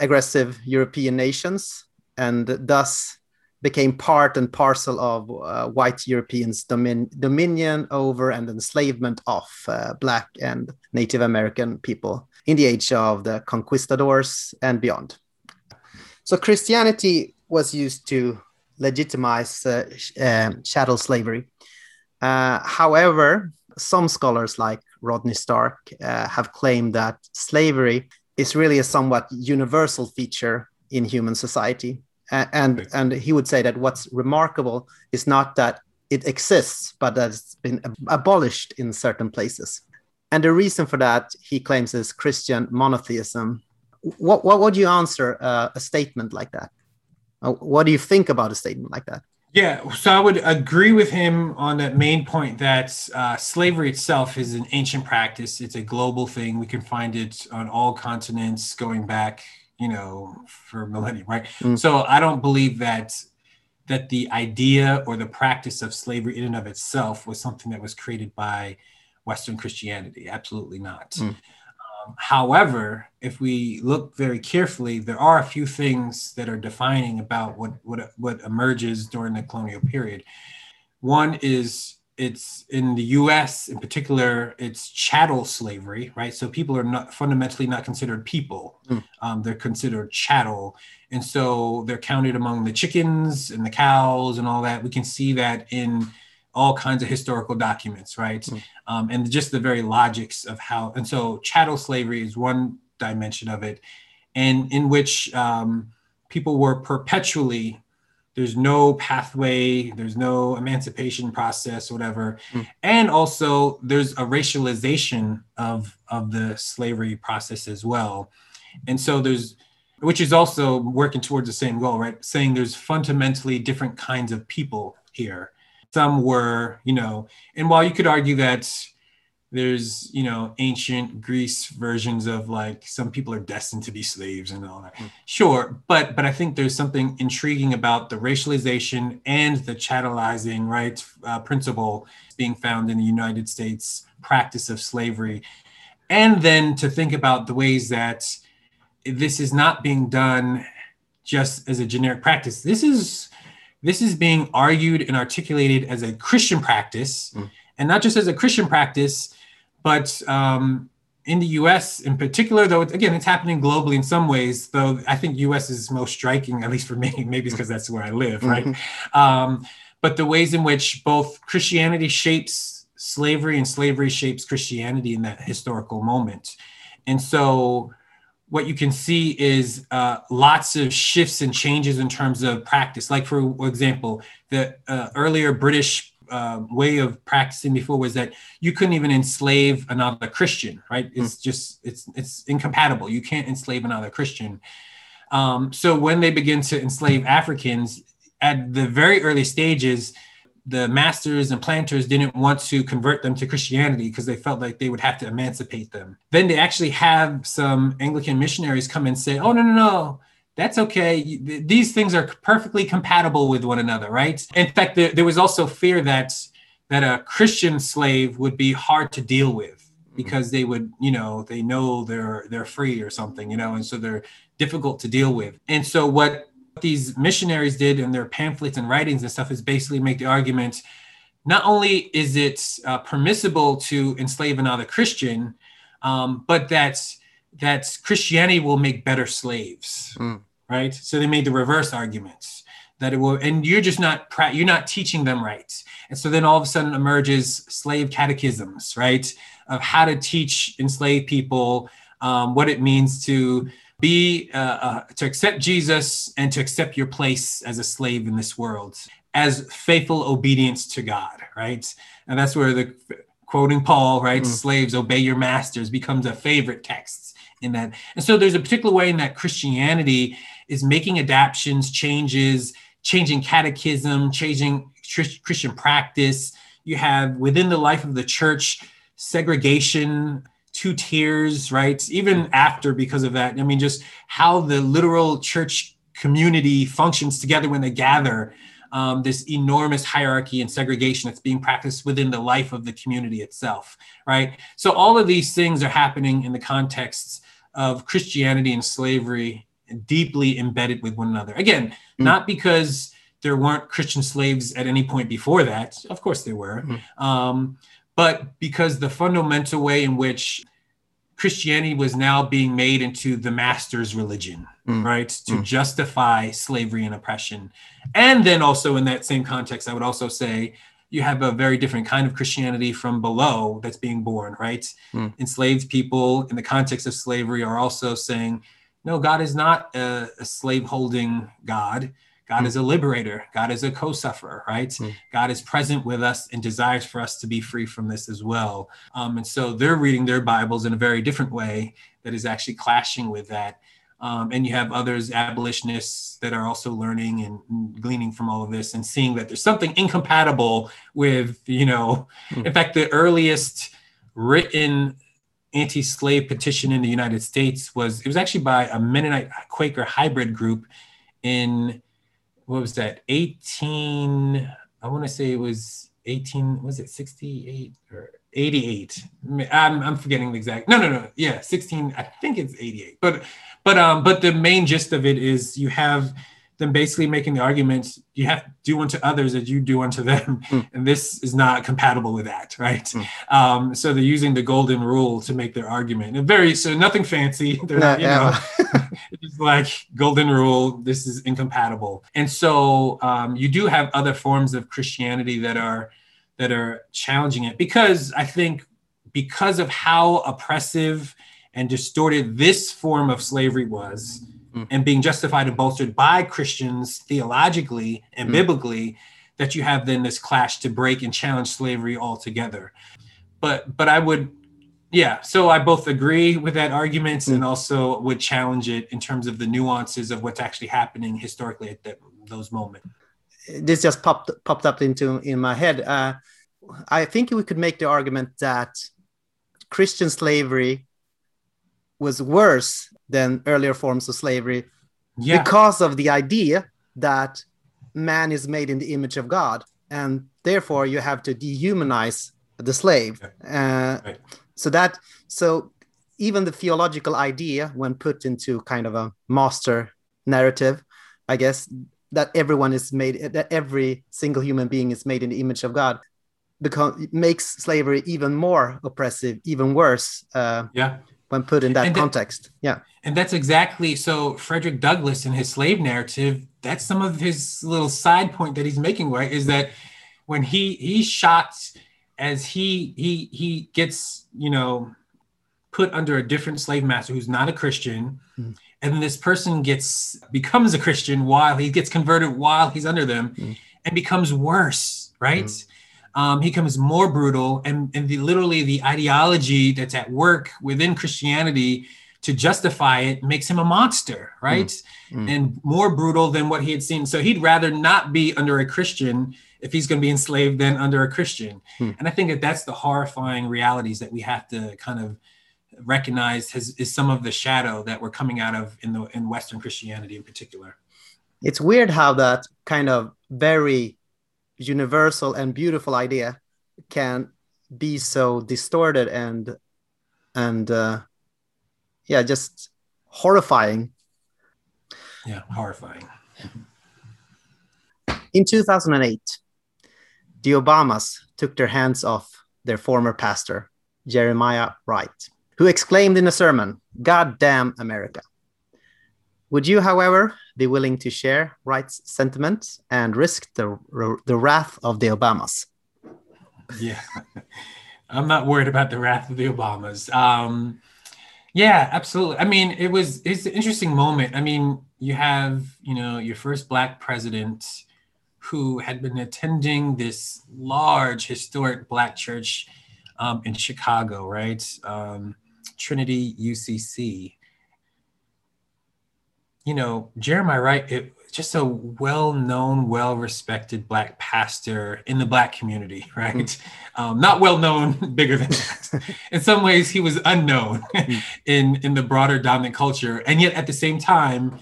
aggressive European nations, and thus became part and parcel of uh, white Europeans' domin- dominion over and enslavement of uh, Black and Native American people in the age of the conquistadors and beyond. So Christianity was used to legitimize uh, um, chattel slavery. Uh, however, some scholars like Rodney Stark uh, have claimed that slavery is really a somewhat universal feature in human society. And and he would say that what's remarkable is not that it exists, but that it's been ab- abolished in certain places. And the reason for that, he claims, is Christian monotheism. What what would you answer uh, a statement like that? Uh, what do you think about a statement like that? Yeah, so I would agree with him on that main point that uh, slavery itself is an ancient practice. It's a global thing. We can find it on all continents going back, you know, for millennia, right? Mm. So I don't believe that that the idea or the practice of slavery in and of itself was something that was created by Western Christianity. Absolutely not. Mm. Um, however, if we look very carefully, there are a few things that are defining about what what what emerges during the colonial period. One is it's in the U.S. in particular, it's chattel slavery, right? So people are not fundamentally not considered people; Mm. um, they're considered chattel, and so they're counted among the chickens and the cows and all that. We can see that in all kinds of historical documents, right? Mm. Um, and just the very logics of how. And so chattel slavery is one dimension of it, and in which um, people were perpetually there's no pathway there's no emancipation process whatever Mm. and also there's a racialization of of the slavery process as well and so there's which is also working towards the same goal right saying there's fundamentally different kinds of people here some were you know and while you could argue that there's you know ancient greece versions of like some people are destined to be slaves and all that. Mm. sure but but i think there's something intriguing about the racialization and the chattelizing right uh, principle being found in the united states practice of slavery. And then to think about the ways that this is not being done just as a generic practice. This is this is being argued and articulated as a christian practice Mm. and not just as a christian practice but um, in the us in particular though it's, again it's happening globally in some ways though i think us is most striking at least for me maybe it's because that's where i live right Mhm. um, but the ways in which both Christianity shapes slavery and slavery shapes Christianity in that historical moment. And so, what you can see is uh, lots of shifts and changes in terms of practice. Like, for example, the uh, earlier British uh, way of practicing before was that you couldn't even enslave another Christian, right? It's just it's it's incompatible. You can't enslave another Christian. Um, so when they begin to enslave Africans, at the very early stages, the masters and planters didn't want to convert them to Christianity because they felt like they would have to emancipate them. Then they actually have some Anglican missionaries come and say, oh, no, no, no, that's okay. These things are perfectly compatible with one another, right? In fact, there, there was also fear that that a Christian slave would be hard to deal with mm-hmm. because they would, you know, they know they're they're free or something, you know, and so they're difficult to deal with. And so what these missionaries did in their pamphlets and writings and stuff is basically make the argument not only is it uh, permissible to enslave another Christian, um, but that's that Christianity will make better slaves, Mm. right? So they made the reverse arguments that it will, and you're just not pra- you're not teaching them right, and so then all of a sudden emerges slave catechisms, right, of how to teach enslaved people um, what it means to be uh, uh, to accept Jesus and to accept your place as a slave in this world as faithful obedience to God, right? And that's where the quoting Paul, right? Mm. Slaves obey your masters becomes a favorite text in that. And so there's a particular way in that Christianity is making adaptations, changes, changing catechism, changing Chris- Christian practice. You have within the life of the church segregation, two tiers, right? Even after, because of that, I mean, just how the literal church community functions together when they gather. Um, this enormous hierarchy and segregation that's being practiced within the life of the community itself, right? So all of these things are happening in the context of Christianity and slavery deeply embedded with one another. Again, Mm. not because there weren't Christian slaves at any point before that. Of course there were. Mm. Um, but because the fundamental way in which Christianity was now being made into the master's religion, Mm. right? To Mm. justify slavery and oppression. And then also in that same context, I would also say you have a very different kind of Christianity from below that's being born, right? Mm. Enslaved people in the context of slavery are also saying, no, God is not a, a slave holding God. God mm. is a liberator. God is a co sufferer, right? Mm. God is present with us and desires for us to be free from this as well. Um, and so they're reading their Bibles in a very different way that is actually clashing with that. Um, and you have others, abolitionists, that are also learning and gleaning from all of this and seeing that there's something incompatible with, you know, mm. in fact, the earliest written anti-slave petition in the United States was it was actually by a Mennonite Quaker hybrid group in what was that? 18 I want to say it was 18 was it 68 or 88 I'm, I'm forgetting the exact no no no yeah 16 I think it's 88 but but um but the main gist of it is you have them basically making the argument you have to do unto others as you do unto them. Mm. and this is not compatible with that right? Mm. um, so they're using the golden rule to make their argument. And very so nothing fancy. They're not, you know it's like golden rule this is incompatible. And so um, you do have other forms of christianity that are that are challenging it because i think because of how oppressive and distorted this form of slavery was mm. and being justified and bolstered by Christians theologically and mm. biblically, that you have then this clash to break and challenge slavery altogether. But but I would yeah, so I both agree with that argument mm. and also would challenge it in terms of the nuances of what's actually happening historically at the, those moments. This just popped popped up into in my head. Uh, I think we could make the argument that Christian slavery was worse than earlier forms of slavery yeah. because of the idea that man is made in the image of God, and therefore you have to dehumanize the slave. Uh, right. So that so even the theological idea, when put into kind of a master narrative, I guess that everyone is made that every single human being is made in the image of God become makes slavery even more oppressive even worse uh, yeah when put in that context. yeah. And that's exactly so Frederick Douglass in his slave narrative, that's some of his little side point that he's making, right? Is that when he he shot as he he he gets, you know, put under a different slave master who's not a Christian, mm. and this person gets becomes a Christian while he gets converted while he's under them mm. and becomes worse, right? Mm um, he becomes more brutal and, and the, literally the ideology that's at work within christianity to justify it makes him a monster right mm. Mm. and more brutal than what he had seen so he'd rather not be under a christian if he's going to be enslaved than under a christian mm. and i think that that's the horrifying realities that we have to kind of recognize has, is some of the shadow that we're coming out of in the in western christianity in particular it's weird how that kind of very universal and beautiful idea can be so distorted and and uh, yeah just horrifying. Yeah horrifying. In 2008 the obamas took their hands off their former pastor jeremiah wright who exclaimed in a sermon god damn america would you however be willing to share Wright's sentiments and risk the, the wrath of the Obamas? Yeah, I'm not worried about the wrath of the Obamas. Um, yeah, absolutely. I mean, it was it's an interesting moment. I mean, you have you know your first black president who had been attending this large historic black church um, in Chicago, right? Um, Trinity UCC you know, Jeremiah Wright, it, just a well-known, well-respected black pastor in the black community, right? Mm-hmm. Um, not well-known, bigger than that. in some ways, he was unknown mm-hmm. in in the broader dominant culture, and yet at the same time,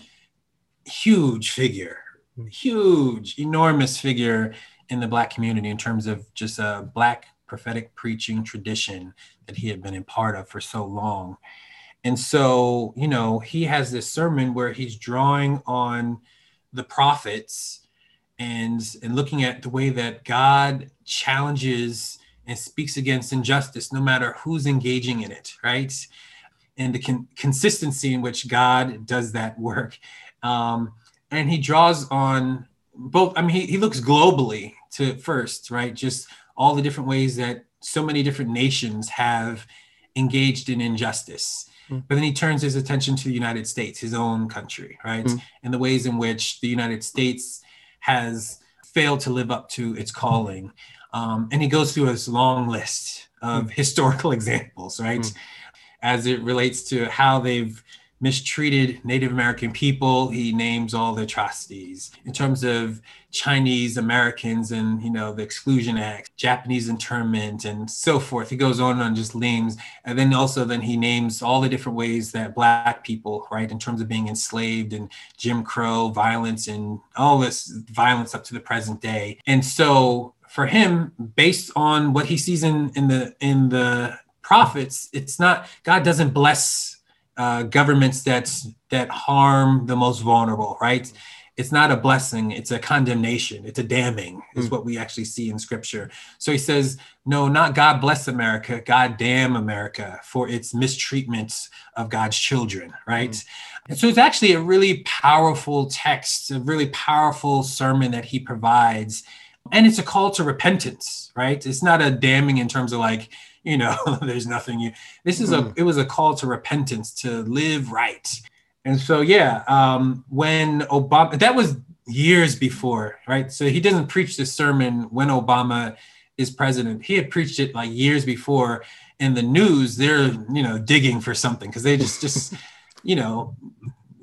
huge figure, mm-hmm. huge, enormous figure in the black community in terms of just a black prophetic preaching tradition that he had been a part of for so long. And so, you know, he has this sermon where he's drawing on the prophets and and looking at the way that God challenges and speaks against injustice no matter who's engaging in it, right? And the con- consistency in which God does that work. Um, and he draws on both, I mean, he, he looks globally to first, right? Just all the different ways that so many different nations have engaged in injustice. But then he turns his attention to the United States, his own country, right? Mm. And the ways in which the United States has failed to live up to its calling. Um, and he goes through this long list of mm. historical examples, right? Mm. As it relates to how they've mistreated Native American people. He names all the atrocities. In terms of Chinese Americans and you know the Exclusion Act, Japanese internment, and so forth. He goes on and just names, and then also then he names all the different ways that Black people, right, in terms of being enslaved and Jim Crow violence and all this violence up to the present day. And so for him, based on what he sees in in the in the prophets, it's not God doesn't bless uh, governments that that harm the most vulnerable, right? It's not a blessing; it's a condemnation. It's a damning, is mm. what we actually see in Scripture. So he says, "No, not God bless America, God damn America for its mistreatment of God's children," right? Mm. And so it's actually a really powerful text, a really powerful sermon that he provides, and it's a call to repentance, right? It's not a damning in terms of like you know there's nothing you this is a mm. it was a call to repentance to live right. And so yeah um when obama that was years before right? So he doesn't preach this sermon when obama is president. He had preached it like years before in the news. They're you know digging for something because they just just you know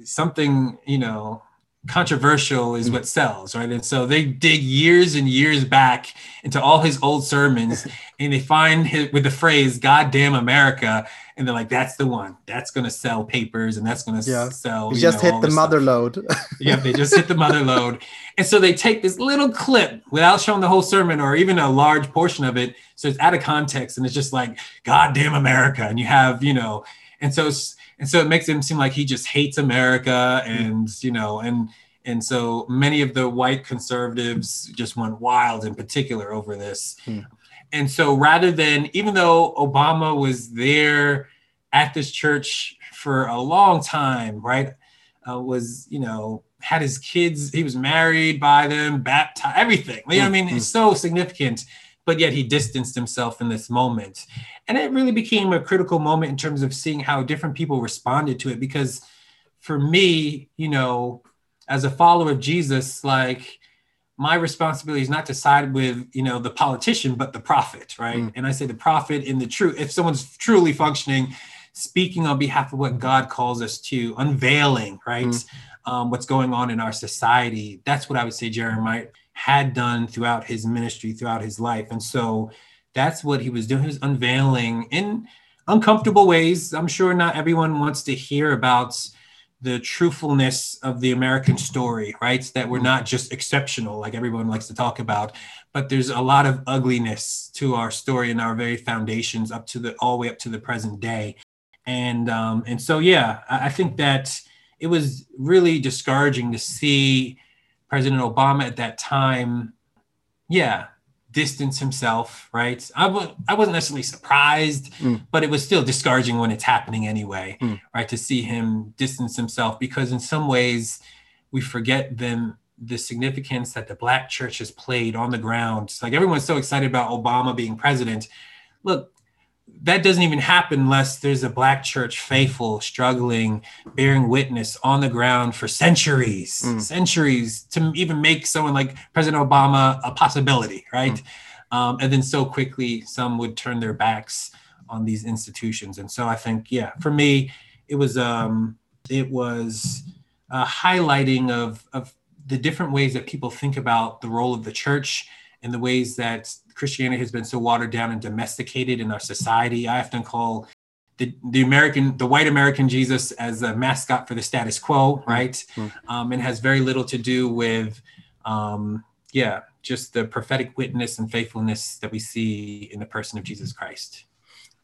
something you know controversial is mm-hmm. what sells, right? And so they dig years and years back into all his old sermons and they find his, with the phrase "God damn America," and they're like, "That's the one. That's going to sell papers and that's going to yeah. sell." You just know, hit the mother load. yeah, they just hit the mother load, and so they take this little clip without showing the whole sermon or even a large portion of it, so it's out of context, and it's just like "God damn America," and you have you know, and so it's and so it makes him seem like he just hates America, and you know, and and so many of the white conservatives just went wild in particular over this. Hmm. And so rather than, even though Obama was there at this church for a long time, right, uh, was you know had his kids, he was married by them, baptized, everything. You know, I mean, it's so significant but yet he distanced himself in this moment. And it really became a critical moment in terms of seeing how different people responded to it. Because for me, you know, as a follower of Jesus, like my responsibility is not to side with, you know, the politician, but the prophet, right? Mm. And I say the prophet in the truth. If someone's truly functioning, speaking on behalf of what God calls us to, unveiling, right? Mm. Um, what's going on in our society. That's what I would say Jeremiah had done throughout his ministry, throughout his life. And so that's what he was doing. He was unveiling in uncomfortable ways. I'm sure not everyone wants to hear about the truthfulness of the American story, right? That we're not just exceptional, like everyone likes to talk about, but there's a lot of ugliness to our story and our very foundations up to the all the way up to the present day. And um, and so yeah, I, I think that it was really discouraging to see President Obama at that time, yeah, distance himself, right? I w- I wasn't necessarily surprised, mm. but it was still discouraging when it's happening anyway, mm. right? To see him distance himself because in some ways we forget then the significance that the black church has played on the ground. It's like everyone's so excited about Obama being president. Look, that doesn't even happen unless there's a black church faithful struggling bearing witness on the ground for centuries mm. centuries to even make someone like president obama a possibility right mm. um, and then so quickly some would turn their backs on these institutions and so i think yeah for me it was um it was a highlighting of of the different ways that people think about the role of the church and the ways that Christianity has been so watered down and domesticated in our society. I often call the, the American, the white American Jesus as a mascot for the status quo, mm-hmm. right? Mm-hmm. Um, and has very little to do with, um, yeah, just the prophetic witness and faithfulness that we see in the person of Jesus Christ.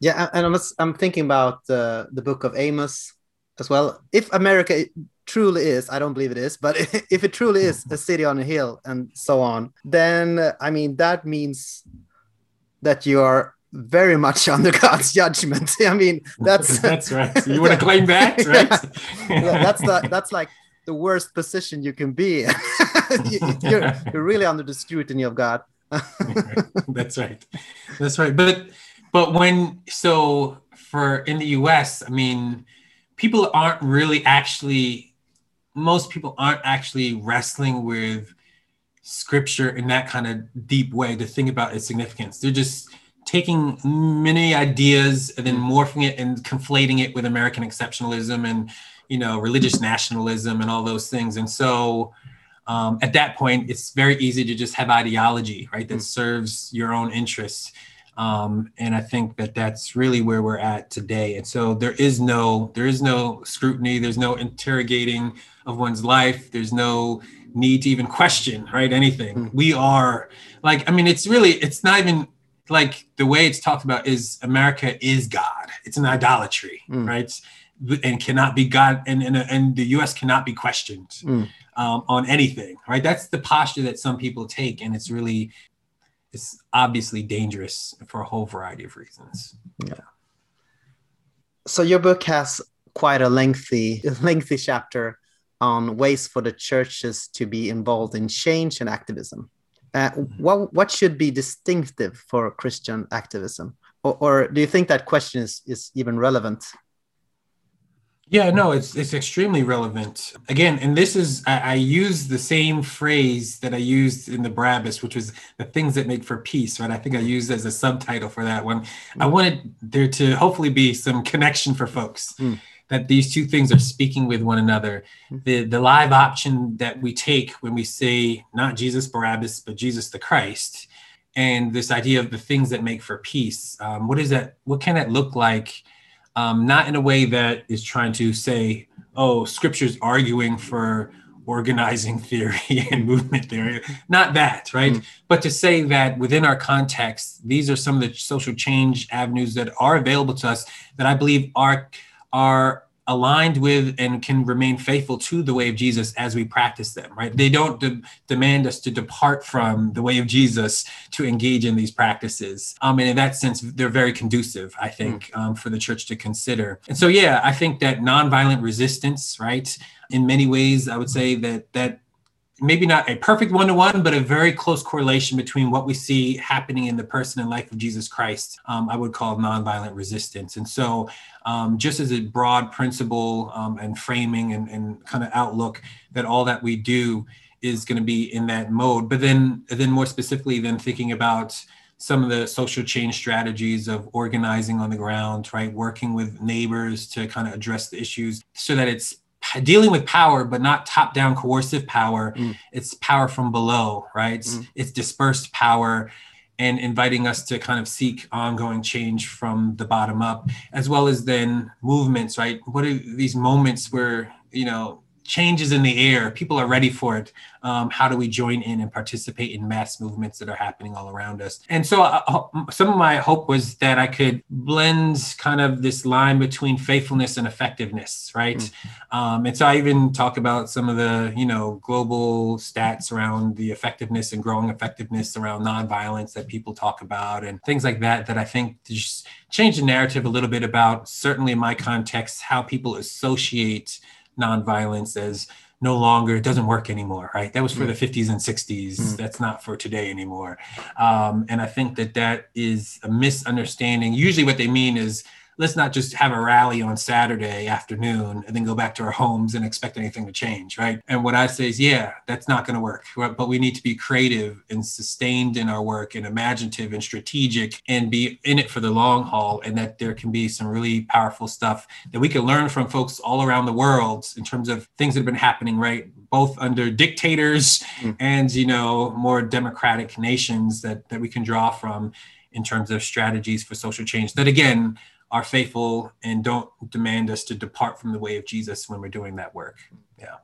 Yeah, and I'm, I'm thinking about uh, the book of Amos as well. If America truly is, I don't believe it is, but if it truly is a city on a hill and so on, then I mean, that means that you are very much under God's judgment. I mean, that's that's right. You want to claim that, right? that's the that's like the worst position you can be. you're, you're really under the scrutiny of God. that's right. That's right. But but when so for in the US, I mean, people aren't really actually, most people aren't actually wrestling with scripture in that kind of deep way to think about its significance. They're just taking many ideas and then morphing it and conflating it with American exceptionalism and, you know, religious nationalism and all those things. And so, um, at that point, it's very easy to just have ideology, right, that mm. serves your own interests. Um, and I think that that's really where we're at today. And so there is no there is no scrutiny. There's no interrogating of one's life. There's no need to even question right anything. Mm. We are like I mean it's really it's not even like the way it's talked about is America is God. It's an idolatry, mm. right? And cannot be God, and, and and the U.S. cannot be questioned mm. um, on anything, right? That's the posture that some people take, and it's really it's obviously dangerous for a whole variety of reasons. Yeah. So your book has quite a lengthy, lengthy chapter on ways for the churches to be involved in change and activism. Uh, mm-hmm. what what should be distinctive for Christian activism, or, or do you think that question is is even relevant yeah, no, it's it's extremely relevant. Again, and this is I, I use the same phrase that I used in the Barabbas, which was the things that make for peace, right? I think I used as a subtitle for that one. I mm. wanted there to hopefully be some connection for folks. Mm. That these two things are speaking with one another. Mm. The the live option that we take when we say not Jesus Barabbas, but Jesus the Christ, and this idea of the things that make for peace. Um, what is that? What can that look like? um, not in a way that is trying to say, oh, scripture's arguing for organizing theory and movement theory. Not that, right? Mm. But to say that within our context, these are some of the social change avenues that are available to us that I believe are are aligned with and can remain faithful to the way of Jesus as we practice them, right? They don't de- demand us to depart from the way of Jesus to engage in these practices. Um, and in that sense, they're very conducive, I think, mm. um, for the church to consider. And so, yeah, I think that nonviolent resistance, right? In many ways, I would say that that maybe not a perfect one to one, but a very close correlation between what we see happening in the person and life of Jesus Christ, um, I would call nonviolent resistance. And so, um, just as a broad principle um, and framing and, and kind of outlook, that all that we do is going to be in that mode. But then, then more specifically, then thinking about some of the social change strategies of organizing on the ground, right? Working with neighbors to kind of address the issues so that it's dealing with power, but not top down coercive power. Mm. It's power from below, right? Mm. it's dispersed power and inviting us to kind of seek ongoing change from the bottom up, as well as then movements, right? What are these moments where, you know, changes in the air. People are ready for it. Um, how do we join in and participate in mass movements that are happening all around us? And so, uh some of my hope was that I could blend kind of this line between faithfulness and effectiveness, right? Mm-hmm. Um, and so, I even talk about some of the, you know, global stats around the effectiveness and growing effectiveness around nonviolence that people talk about and things like that. That I think just change the narrative a little bit about, certainly in my context, how people associate nonviolence as no longer it doesn't work anymore right that was for mm. the 50s and 60s mm. that's not for today anymore um, and i think that that is a misunderstanding usually what they mean is let's not just have a rally on Saturday afternoon and then go back to our homes and expect anything to change, right? And what I say is, yeah, that's not going to work. But we need to be creative and sustained in our work and imaginative and strategic and be in it for the long haul. And that there can be some really powerful stuff that we can learn from folks all around the world in terms of things that have been happening, right? Both under dictators mm. and, you know, more democratic nations that, that we can draw from in terms of strategies for social change that again are faithful and don't demand us to depart from the way of Jesus when we're doing that work. Yeah.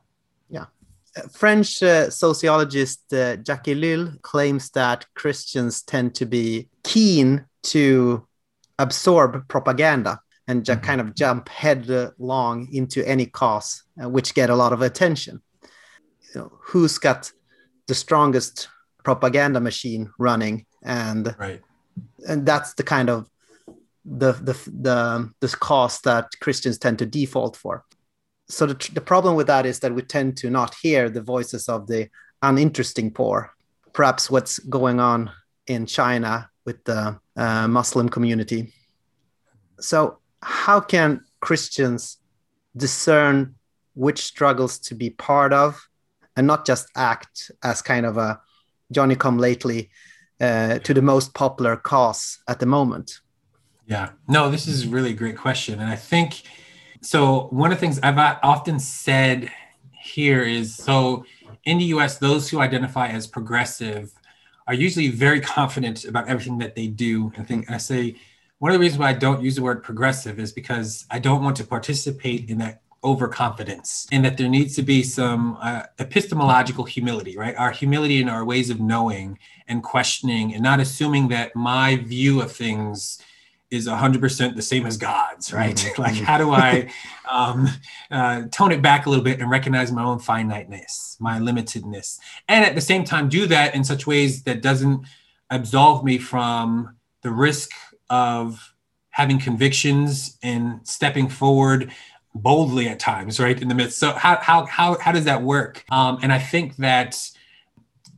Yeah. French uh, sociologist uh, Jacques Ellul claims that Christians tend to be keen to absorb propaganda and just mm-hmm. kind of jump headlong into any cause uh, which get a lot of attention. You know, who's got the strongest propaganda machine running and right. and that's the kind of the the the this cost that Christians tend to default for. So the, the problem with that is that we tend to not hear the voices of the uninteresting poor. Perhaps what's going on in China with the uh, Muslim community. So how can Christians discern which struggles to be part of and not just act as kind of a Johnny come lately uh, to the most popular cause at the moment? Yeah, no, this is really a great question. And I think so. One of the things I've often said here is so in the US, those who identify as progressive are usually very confident about everything that they do. I think I say one of the reasons why I don't use the word progressive is because I don't want to participate in that overconfidence and that there needs to be some uh, epistemological humility, right? Our humility in our ways of knowing and questioning and not assuming that my view of things is 100% the same as God's, right? Mm-hmm. like, how do I um, uh, tone it back a little bit and recognize my own finiteness, my limitedness, and at the same time do that in such ways that doesn't absolve me from the risk of having convictions and stepping forward boldly at times, right? In the midst. So how how how how does that work? Um, and I think that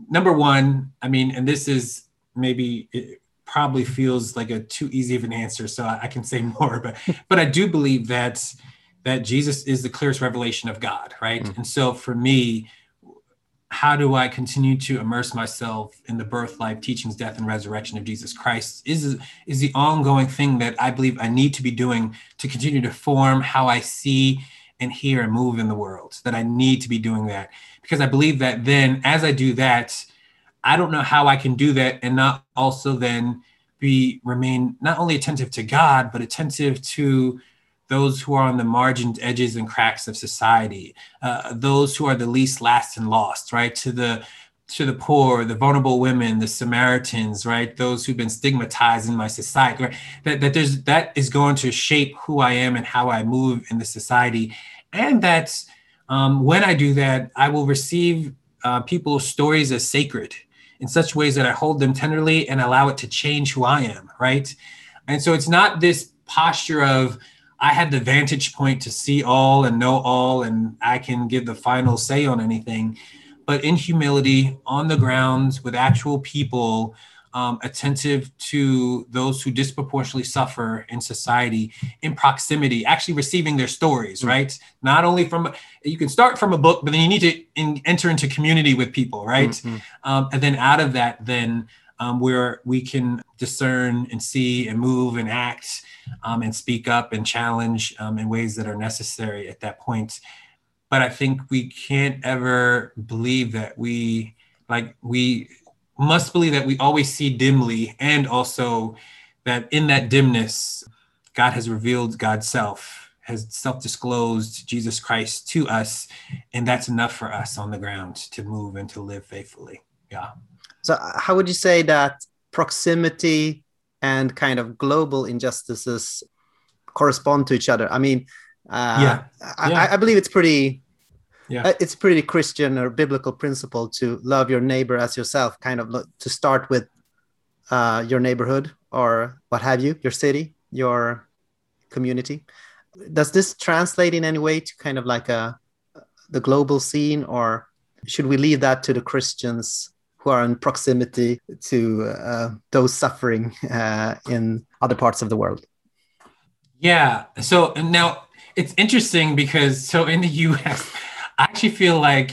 number one, I mean, and this is maybe it probably feels like a too easy of an answer, so I, I can say more, but but I do believe that that Jesus is the clearest revelation of God, right? Mm. And so for me, how do I continue to immerse myself in the birth, life, teachings, death, and resurrection of Jesus Christ is, is the ongoing thing that I believe I need to be doing to continue to form how I see and hear and move in the world, that I need to be doing that. Because I believe that then as I do that, I don't know how I can do that and not also then be remain not only attentive to God, but attentive to those who are on the margins, edges, and cracks of society, uh, those who are the least last and lost, right? To the to the poor, the vulnerable women, the Samaritans, right? Those who've been stigmatized in my society, right? That, that there's that is going to shape who I am and how I move in the society, and that um, when I do that, I will receive uh, people's stories as sacred in such ways that I hold them tenderly and allow it to change who I am, right? And so it's not this posture of I had the vantage point to see all and know all, and I can give the final say on anything. But in humility, on the ground with actual people, um, attentive to those who disproportionately suffer in society, in proximity, actually receiving their stories, mm-hmm. right? Not only from, you can start from a book, but then you need to in, enter into community with people, right? Mm-hmm. Um, and then out of that, then um, where we can discern and see and move and act um, and speak up and challenge um, in ways that are necessary at that point. But I think we can't ever believe that we like we must believe that we always see dimly and also that in that dimness, God has revealed God's self, has self disclosed Jesus Christ to us. And that's enough for us on the ground to move and to live faithfully. Yeah. So, how would you say that proximity and kind of global injustices correspond to each other? I mean, uh, yeah. Yeah. I, I, believe it's pretty. Yeah. Uh, it's pretty Christian or biblical principle to love your neighbor as yourself, kind of to start with uh, your neighborhood or what have you, your city, your community. Does this translate in any way to kind of like a the global scene, or should we leave that to the Christians who are in proximity to uh, those suffering uh, in other parts of the world. Yeah. So now it's interesting because so in the US, I actually feel like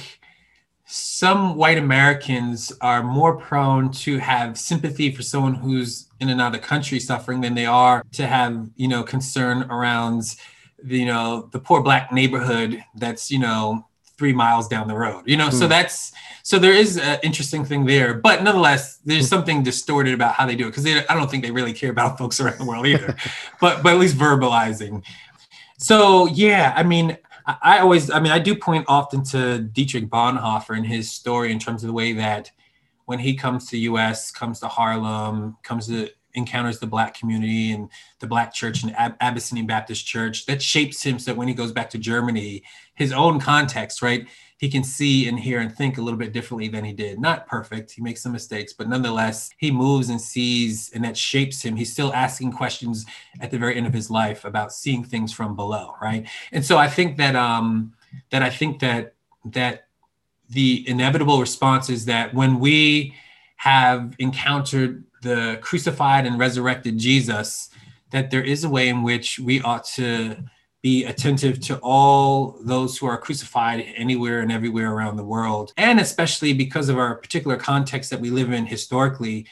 some white Americans are more prone to have sympathy for someone who's in another country suffering than they are to have, you know, concern around, you know, the poor black neighborhood that's, you know, three miles down the road you know mm. so hmm. that's so there is an interesting thing there but nonetheless there's mm. something distorted about how they do it because i don't think they really care about folks around the world either but but at least verbalizing so yeah i mean I, always i mean i do point often to dietrich bonhoeffer and his story in terms of the way that when he comes to us comes to harlem comes to encounters the black community and the black church and Ab- Abyssinian Baptist church that shapes him so that when he goes back to Germany, his own context, right? He can see and hear and think a little bit differently than he did. Not perfect, he makes some mistakes, but nonetheless, he moves and sees, and that shapes him. He's still asking questions at the very end of his life about seeing things from below, right? And so I think that um that I think that that the inevitable response is that when we have encountered the crucified and resurrected Jesus, that there is a way in which we ought to be attentive to all those who are crucified anywhere and everywhere around the world. And especially because of our particular context that we live in historically,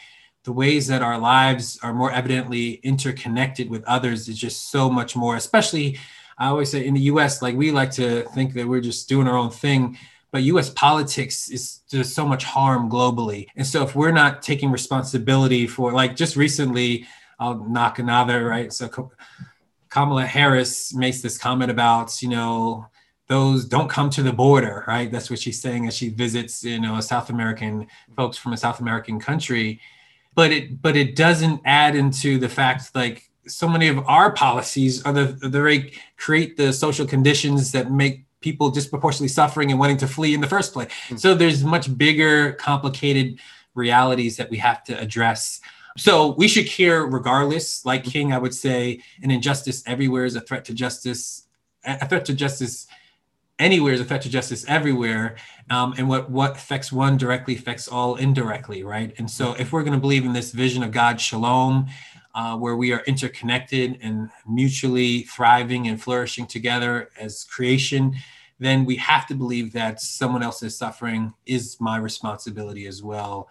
the ways that our lives are more evidently interconnected with others is just so much more, especially I always say in the US, like we like to think that we're just doing our own thing, but US politics is does so much harm globally. And so if we're not taking responsibility for like just recently, I'll knock another, right? So Kamala Harris makes this comment about, you know, those don't come to the border, right? That's what she's saying as she visits, you know, South American folks from a South American country. But it but it doesn't add into the fact like so many of our policies are the the very create the social conditions that make people disproportionately suffering and wanting to flee in the first place. Mm-hmm. So there's much bigger, complicated realities that we have to address so we should care regardless. Like King, I would say an injustice everywhere is a threat to justice. A threat to justice anywhere is a threat to justice everywhere. Um, and what, what affects one directly affects all indirectly, right? And so if we're going to believe in this vision of God shalom, uh, where we are interconnected and mutually thriving and flourishing together as creation, then we have to believe that someone else's suffering is my responsibility as well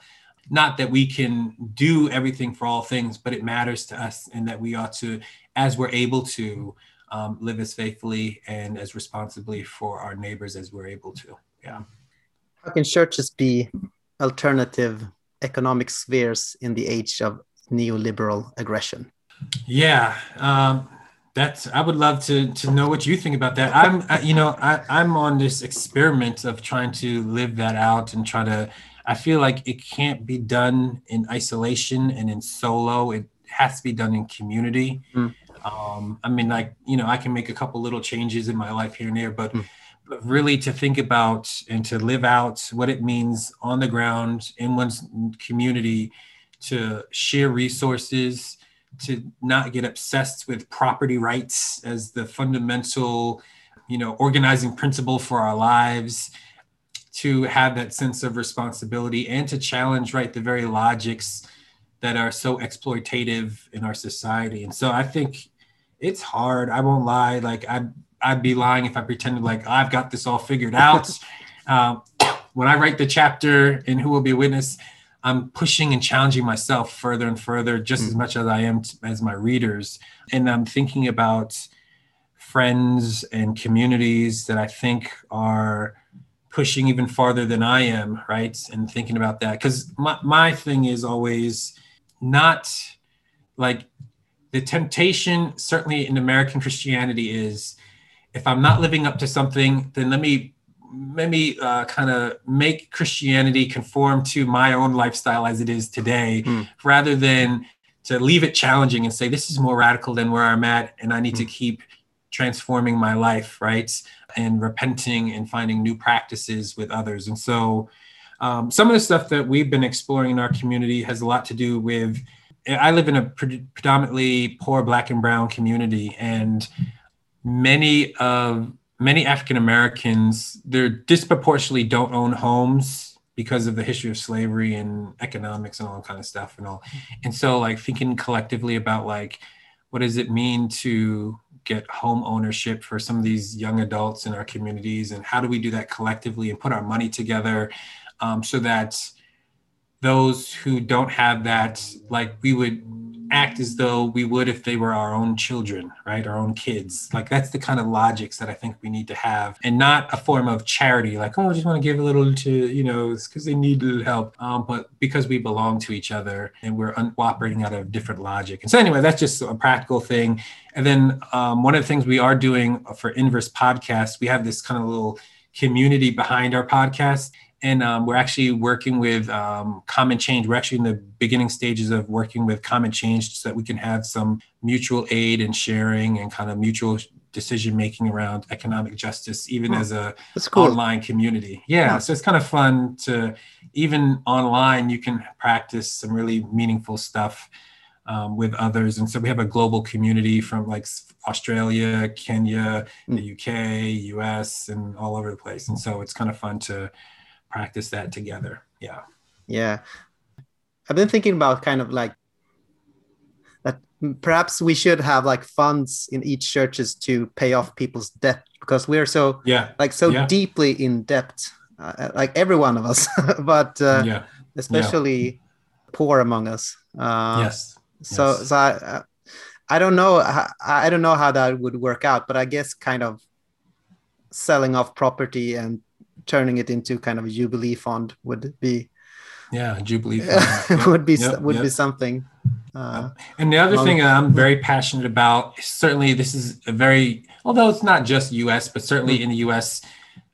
not that we can do everything for all things, but it matters to us and that we ought to, as we're able to, um, live as faithfully and as responsibly for our neighbors as we're able to. Yeah. How can churches be alternative economic spheres in the age of neoliberal aggression? Yeah. Um, that's i would love to to know what you think about that i'm I, you know I, i'm on this experiment of trying to live that out and try to I feel like it can't be done in isolation and in solo. It has to be done in community. Mm. Um, I mean, like, you know, I can make a couple little changes in my life here and there, but, mm. but really to think about and to live out what it means on the ground in one's community to share resources, to not get obsessed with property rights as the fundamental, you know, organizing principle for our lives to have that sense of responsibility and to challenge right the very logics that are so exploitative in our society and so i think it's hard i won't lie like i I'd, I'd be lying if i pretended like i've got this all figured out um, when i write the chapter in who will be a witness i'm pushing and challenging myself further and further just mm-hmm. as mm. much as i am t- as my readers and i'm thinking about friends and communities that i think are pushing even farther than I am, right? And thinking about that. Because my, my thing is always not like the temptation, certainly in American Christianity, is if I'm not living up to something, then let me let me uh, kind of make Christianity conform to my own lifestyle as it is today, mm. rather than to leave it challenging and say this is more radical than where I'm at, and I need mm. to hmm. keep transforming my life, right? And repenting and finding new practices with others. And so, um, some of the stuff that we've been exploring in our community has a lot to do with. I live in a pre- predominantly poor Black and Brown community, and many of many African Americans they're disproportionately don't own homes because of the history of slavery and economics and all that kind of stuff and all. And so, like thinking collectively about like what does it mean to get home ownership for some of these young adults in our communities? And how do we do that collectively and put our money together um, so that those who don't have that like we would act as though we would if they were our own children, right? Our own kids. Like that's the kind of logics that I think we need to have and not a form of charity, like, oh, I just want to give a little to, you know, it's because they need a little help. Um, but because we belong to each other and we're un- operating out of different logic. And so anyway, that's just a practical thing. And then um, one of the things we are doing for Inverse Podcast, we have this kind of little community behind our podcast and um, we're actually working with um, Common Change. We're actually in the beginning stages of working with Common Change so that we can have some mutual aid and sharing and kind of mutual decision making around economic justice, even oh, as a cool. online community. Yeah, yeah, so it's kind of fun to even online you can practice some really meaningful stuff um, with others, and so we have a global community from like Australia, Kenya, mm. the UK, US, and all over the place, and so it's kind of fun to practice that together. Yeah. Yeah. I've been thinking about kind of like that perhaps we should have like funds in each churches to pay off people's debt because we're so Yeah. like so Yeah. deeply in debt, uh, like every one of us, but uh, yeah. especially poor among us. Uh, yes. So, yes. so I, uh, I don't know. ho- I don't know how that would work out, but I guess kind of selling off property and turning it into kind of a jubilee fund would be Yeah. Jubilee. fund. would be Yep, would be something. Uh, And the other thing I'm very passionate about, certainly this is a very, although it's not just US, but certainly in the US,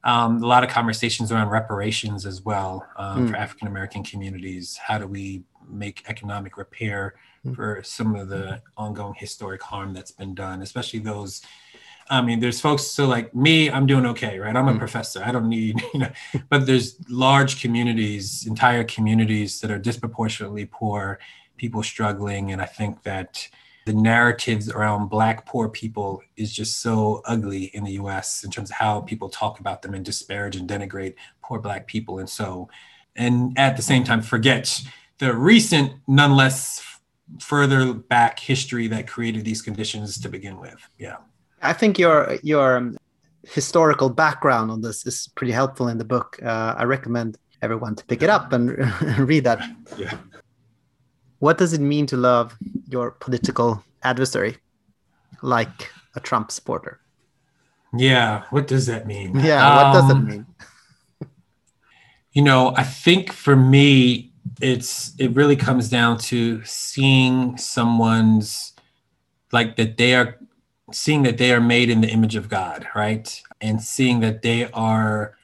um, a lot of conversations around reparations as well um, Mm. for African American communities. How do we make economic repair Mm. for some of the ongoing historic harm that's been done, especially those. I mean, there's folks, so like me, I'm doing okay, right? I'm a Mm. professor. I don't need, you know, but there's large communities, entire communities that are disproportionately poor people struggling. And I think that the narratives around Black poor people is just so ugly in the US in terms of how people talk about them and disparage and denigrate poor Black people. And so, and at the same time, forget the recent, nonetheless further back history that created these conditions to begin with. Yeah. I think your your um, historical background on this is pretty helpful in the book. Uh, I recommend everyone to pick it up and read that. Yeah. What does it mean to love your political adversary, like a Trump supporter? Yeah. What does that mean? Yeah, what does it Um, mean? you know i think for me it's it really comes down to seeing someone's like that they are seeing that they are made in the image of god right? And seeing that they are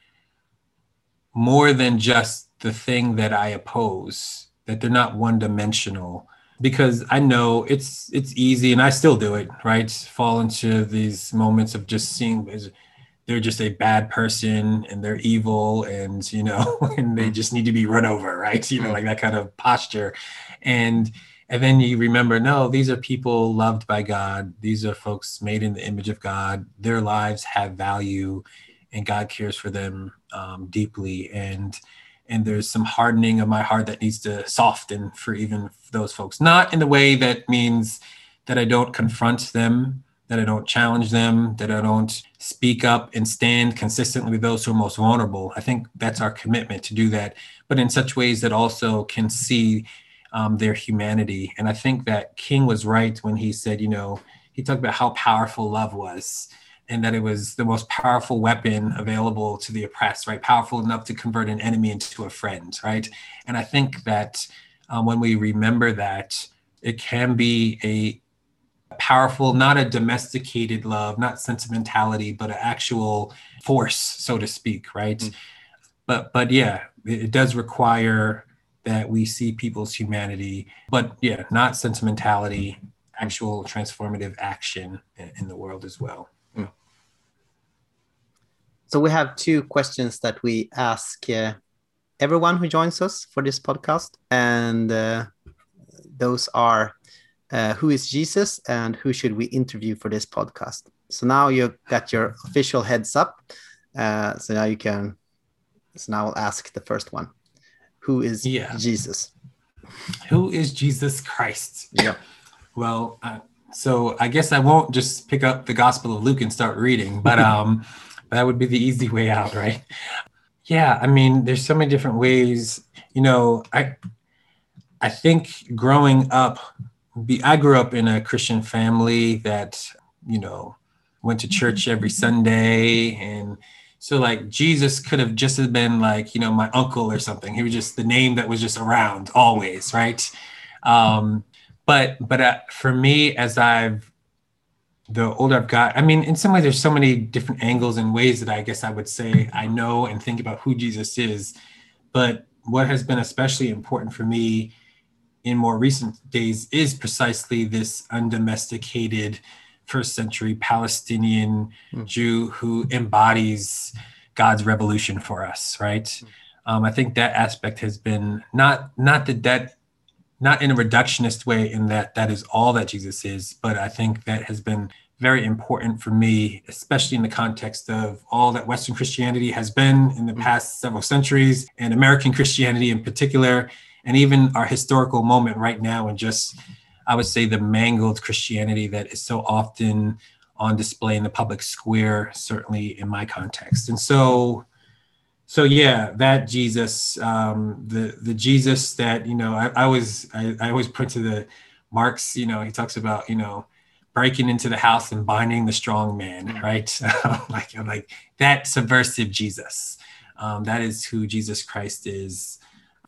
more than just the thing that i oppose that they're not one dimensional because i know it's it's easy and i still do it right? Fall into these moments of just seeing they're just a bad person and they're evil and you know and they mm. just need to be run over right? You know mm. like that kind of posture. And and then you remember no these are people loved by god. These are folks made in the image of god. Their lives have value and god cares for them um, deeply. And and there's some hardening of my heart that needs to soften for even those folks. Not in the way that means that i don't confront them that I don't challenge them, that I don't speak up and stand consistently with those who are most vulnerable. I think that's our commitment to do that, but in such ways that also can see um, their humanity. And I think that King was right when he said, you know, he talked about how powerful love was and that it was the most powerful weapon available to the oppressed, right? Powerful enough to convert an enemy into a friend, right? And I think that um, when we remember that, it can be a powerful, not a domesticated love, not sentimentality, but an actual force, so to speak, right? Mm. But but yeah, it, it does require that we see people's humanity, but yeah, not sentimentality, actual transformative action in, the world as well. So we have two questions that we ask uh, everyone who joins us for this podcast, and uh, those are uh, who is Jesus and who should we interview for this podcast. So now you got your official heads up. Uh, so now you can. So now I'll ask the first one. Who is Yeah. Jesus? Who is Jesus Christ? Yeah. Well, uh, so I guess I won't just pick up the Gospel of Luke and start reading, but um, that would be the easy way out, right? Yeah, I mean, there's so many different ways. You know, I I think growing up, be, I grew up in a Christian family that you know went to church every Sunday, and so like Jesus could have just been like you know my uncle or something. He was just the name that was just around always, right? Um, but but uh, for me as i've the older i've got i mean in some ways there's so many different angles and ways that i guess i would say i know and think about who jesus is but what has been especially important for me in more recent days is precisely this undomesticated first century palestinian Mm. jew who embodies god's revolution for us right? Um, i think that aspect has been not not that that not in a reductionist way in that that is all that Jesus is, but I think that has been very important for me, especially in the context of all that Western Christianity has been in the past several centuries and American Christianity in particular, and even our historical moment right now and just I would say, the mangled Christianity that is so often on display in the public square, certainly in my context. And so, so yeah, that Jesus, um, the the Jesus that you know, I, I always I, I always put to the Marx. You know, he talks about you know breaking into the house and binding the strong man, right? like I'm like that subversive Jesus. Um, that is who Jesus Christ is,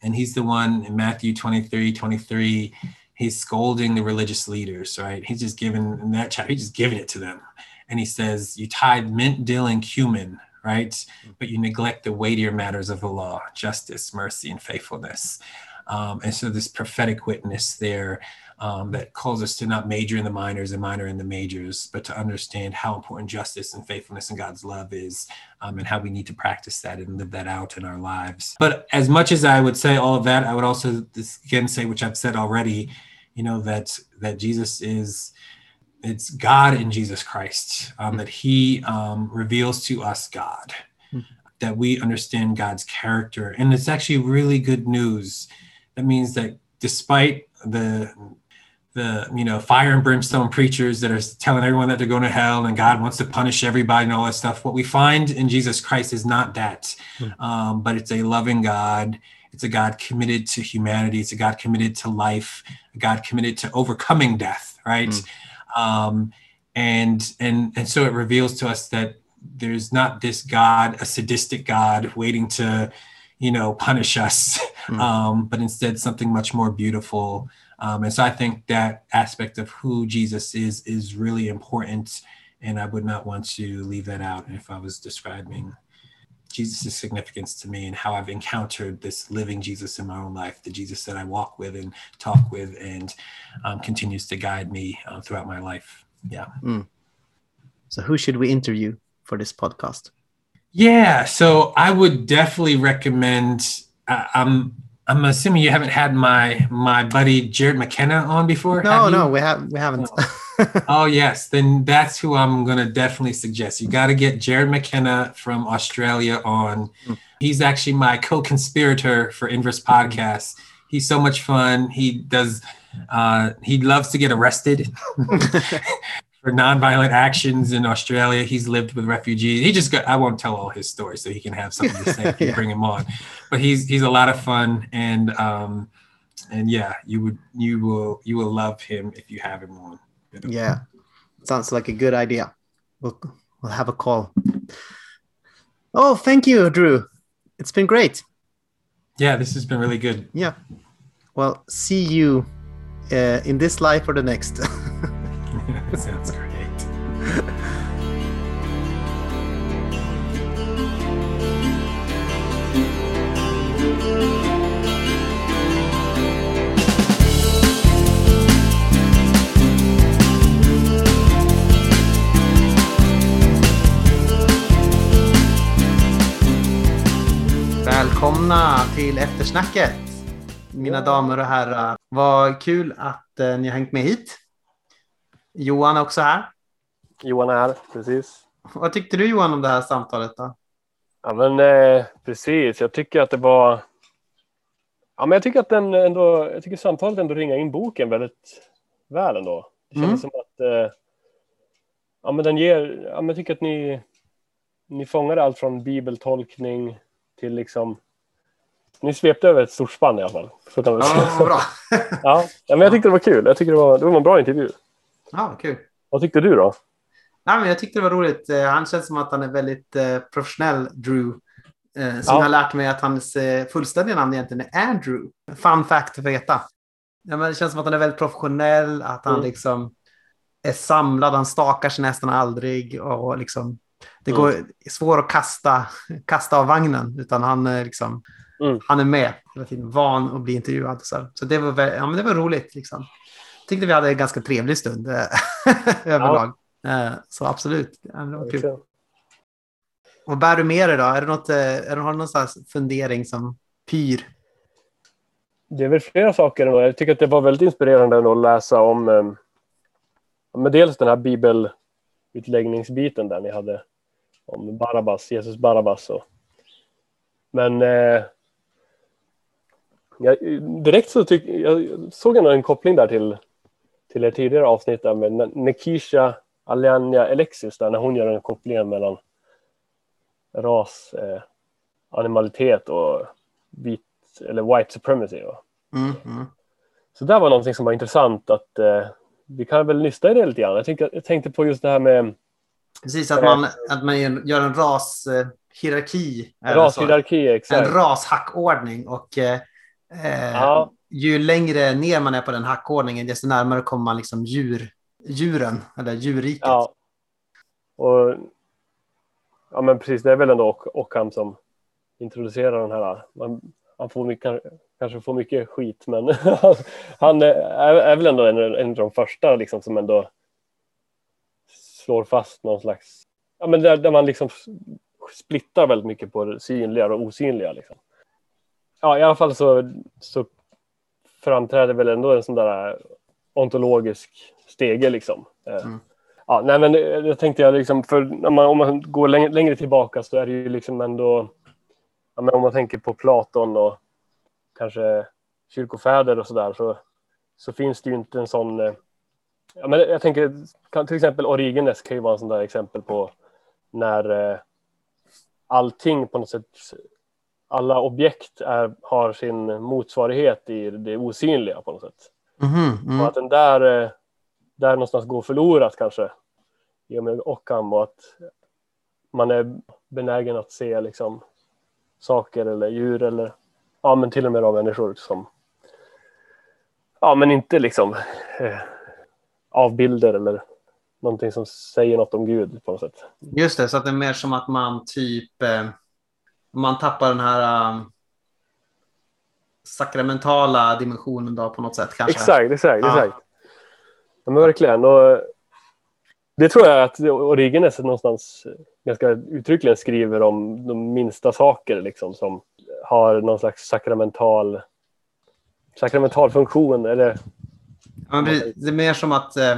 and he's the one in Matthew 23, 23 he's scolding the religious leaders, right? He's just giving in that chapter, he's just giving it to them. And he says, You tied mint, dill, and cumin, right? But you neglect the weightier matters of the law, justice, mercy, and faithfulness. Um, and so this prophetic witness there um, that calls us to not major in the minors and minor in the majors, but to understand how important justice and faithfulness and God's love is, um, and how we need to practice that and live that out in our lives. But as much as I would say all of that, I would also again say, which I've said already, you know that that Jesus is it's God in Jesus Christ um, mm-hmm. that He um, reveals to us God, mm-hmm. that we understand God's character, and it's actually really good news. That means that despite the the you know fire and brimstone preachers that are telling everyone that they're going to hell and God wants to punish everybody and all that stuff. What we find in Jesus Christ is not that, mm. um, but it's a loving God. It's a God committed to humanity. It's a God committed to life. A God committed to overcoming death. Right. Mm. Um, and and and so it reveals to us that there's not this God, a sadistic God, waiting to you know punish us, mm. um, but instead something much more beautiful um, and so I think that aspect of who Jesus is is really important. And I would not want to leave that out if I was describing Jesus' significance to me and how I've encountered this living Jesus in my own life, the Jesus that I walk with and talk with and um, continues to guide me uh, throughout my life. Yeah. Mm. So, who should we interview for this podcast? Yeah. So, I would definitely recommend. Uh, I'm I'm assuming you haven't had my my buddy Jarrod McKenna on before. No, no, we have we haven't. Oh. oh yes, then that's who I'm gonna definitely suggest. You got to get Jarrod McKenna from Australia on. Mm. He's actually my co-conspirator for Inverse Podcast. He's so much fun. He does. Uh, he loves to get arrested. for nonviolent actions in Australia. He's lived with refugees. He just got I won't tell all his stories so he can have something to say if you yeah. bring him on. But he's he's a lot of fun and um and yeah, you would you will you will love him if you have him on. Yeah. Sounds like a good idea. We'll we'll have a call. Oh, thank you, Drew. It's been great. Yeah, this has been really good. Yeah. Well, see you uh, in this life or the next. Sounds great. Välkomna till eftersnacket, mina damer och herrar. Vad kul att eh, ni har hängt med hit. Johan är också här. Johan är här, precis. Vad tyckte du Johan om det här samtalet då? Ja men eh, precis, jag tycker att det var Ja men jag tycker att den ändå, jag tycker samtalet ändå ringar in boken väldigt väl ändå. Det känns mm. som att eh, Ja men den ger, ja men jag tycker att ni Ni fångade allt från bibeltolkning till liksom ni svepte över ett stort spann i alla fall. Så kan man ja, bra. ja, men jag tyckte det var kul. Jag tyckte det var, det var en bra intervju. Ja, kul. Vad tyckte du då? Nej, men jag tyckte det var roligt. Eh, han känns som att han är väldigt eh, professionell, Drew. Eh, som ja. jag har lärt mig att hans fullständiga namn egentligen är Andrew. Fun fact att veta. Ja, men det känns som att han är väldigt professionell, att han mm. liksom är samlad, han stakar sig nästan aldrig och liksom det mm. går svårt att kasta, kasta av vagnen, utan han är, liksom, mm. han är med hela tiden, van att bli intervjuad. Så, så det, var, ja, men det var roligt. Liksom tyckte vi hade en ganska trevlig stund eh, överlag. Ja. Eh, så absolut, det var kul. Vad bär du med dig då? Är det något, eh, är det, har du någon fundering som pyr? Det är väl flera saker. Jag tycker att det var väldigt inspirerande att läsa om med dels den här bibelutläggningsbiten där ni hade om Barabbas, Jesus Barabbas. Och, men eh, jag, direkt så tyck, jag såg jag en koppling där till till ett tidigare avsnitt där med Nekisha Aliania Alexis där när hon gör en koppling mellan ras, eh, animalitet och vit eller white supremacy. Mm, mm. Så det var någonting som var intressant att eh, vi kan väl nysta i det lite grann. Jag, tänkte, jag tänkte på just det här med Precis, att man, att man gör en rashierarki. Rashierarki, exakt. En rashackordning. Och eh, Ja ju längre ner man är på den hackordningen, desto närmare kommer man liksom djur, djuren, eller djurriket. Ja. Och, ja, men precis. Det är väl ändå Ockham som introducerar den här. Man, han får mycket, kanske får mycket skit, men han är, är väl ändå en, en av de första liksom, som ändå slår fast någon slags... Ja, men där, där man liksom splittar väldigt mycket på det synliga och osynliga. Liksom. Ja, i alla fall så, så framträder väl ändå en sån där ontologisk stege liksom. Eh, Mm. Ja, nej, men det tänkte jag liksom, för man, om man går längre, längre tillbaka så är det ju liksom ändå, ja, men om man tänker på Platon och kanske kyrkofäder och sådär så, så finns det ju inte en sån, eh, ja, men jag tänker kan, till exempel Origenes kan ju vara en sån där exempel på när eh, allting på något sätt, alla objekt är, har sin motsvarighet i det osynliga på något sätt. Mhm, mm. Och att den där, eh, där någonstans går förlorat kanske i och med Ockham och att man är benägen att se liksom saker eller djur eller ja men till och med då människor som ja men inte liksom eh, avbilder eller någonting som säger något om Gud på något sätt. Just det, så att det är mer som att man typ, eh, man tappar den här um, sakramentala dimensionen då på något sätt kanske. Exakt, exakt, Ja. exakt. Ja, men verkligen. Och det tror jag att Origenes någonstans ganska uttryckligen skriver om de minsta saker liksom, som har någon slags sakramental, sakramental funktion. Eller, Ja, det är mer som att eh,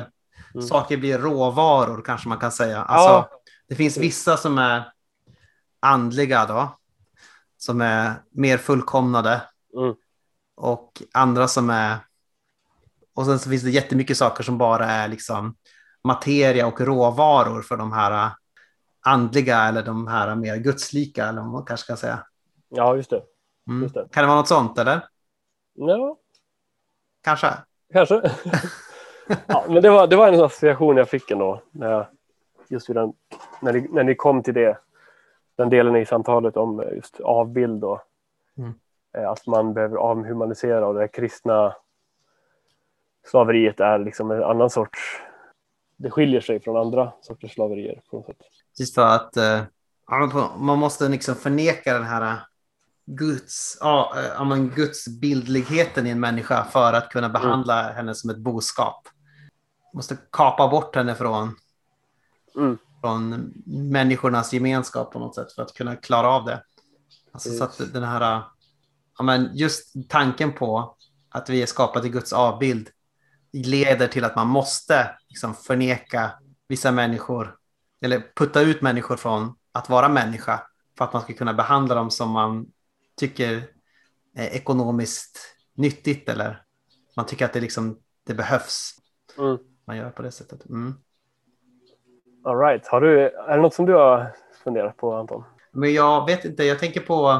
Mm. saker blir råvaror kanske man kan säga. Alltså, Ja. Det finns vissa som är andliga då, som är mer fullkomnade Mm. och andra som är... Och sen så finns det jättemycket saker som bara är liksom materia och råvaror för de här eh, andliga eller de här mer gudslika, eller vad man kanske kan säga. ja, just det. Mm. Just det. Kan det vara något sånt, eller? Ja, Kanske? kanske. ja, men det var, det var en association jag fick ändå. När jag, just vid den, när, ni, när ni kom till det. Den delen i samtalet om eh, just avbild och Mm. eh, att man behöver avhumanisera och det kristna slaveriet är liksom en annan sorts det skiljer sig från andra sorters slaverier på något sätt. Just för att eh, man måste liksom förneka den här Guds, ja, men Guds bildligheten i en människa för att kunna behandla henne som ett boskap. Måste kapa bort henne från, Mm. Från människornas gemenskap på något sätt för att kunna klara av det. Alltså, så att den här, ja, men just tanken på att vi är skapade i Guds avbild leder till att man måste liksom förneka vissa människor eller putta ut människor från att vara människa för att man ska kunna behandla dem som man tycker är ekonomiskt nyttigt eller man tycker att det, liksom, det behövs. Mm. Man gör på det sättet. Mm. All right. Har du, är det något som du har funderat på Anton? Men jag vet inte, jag tänker på,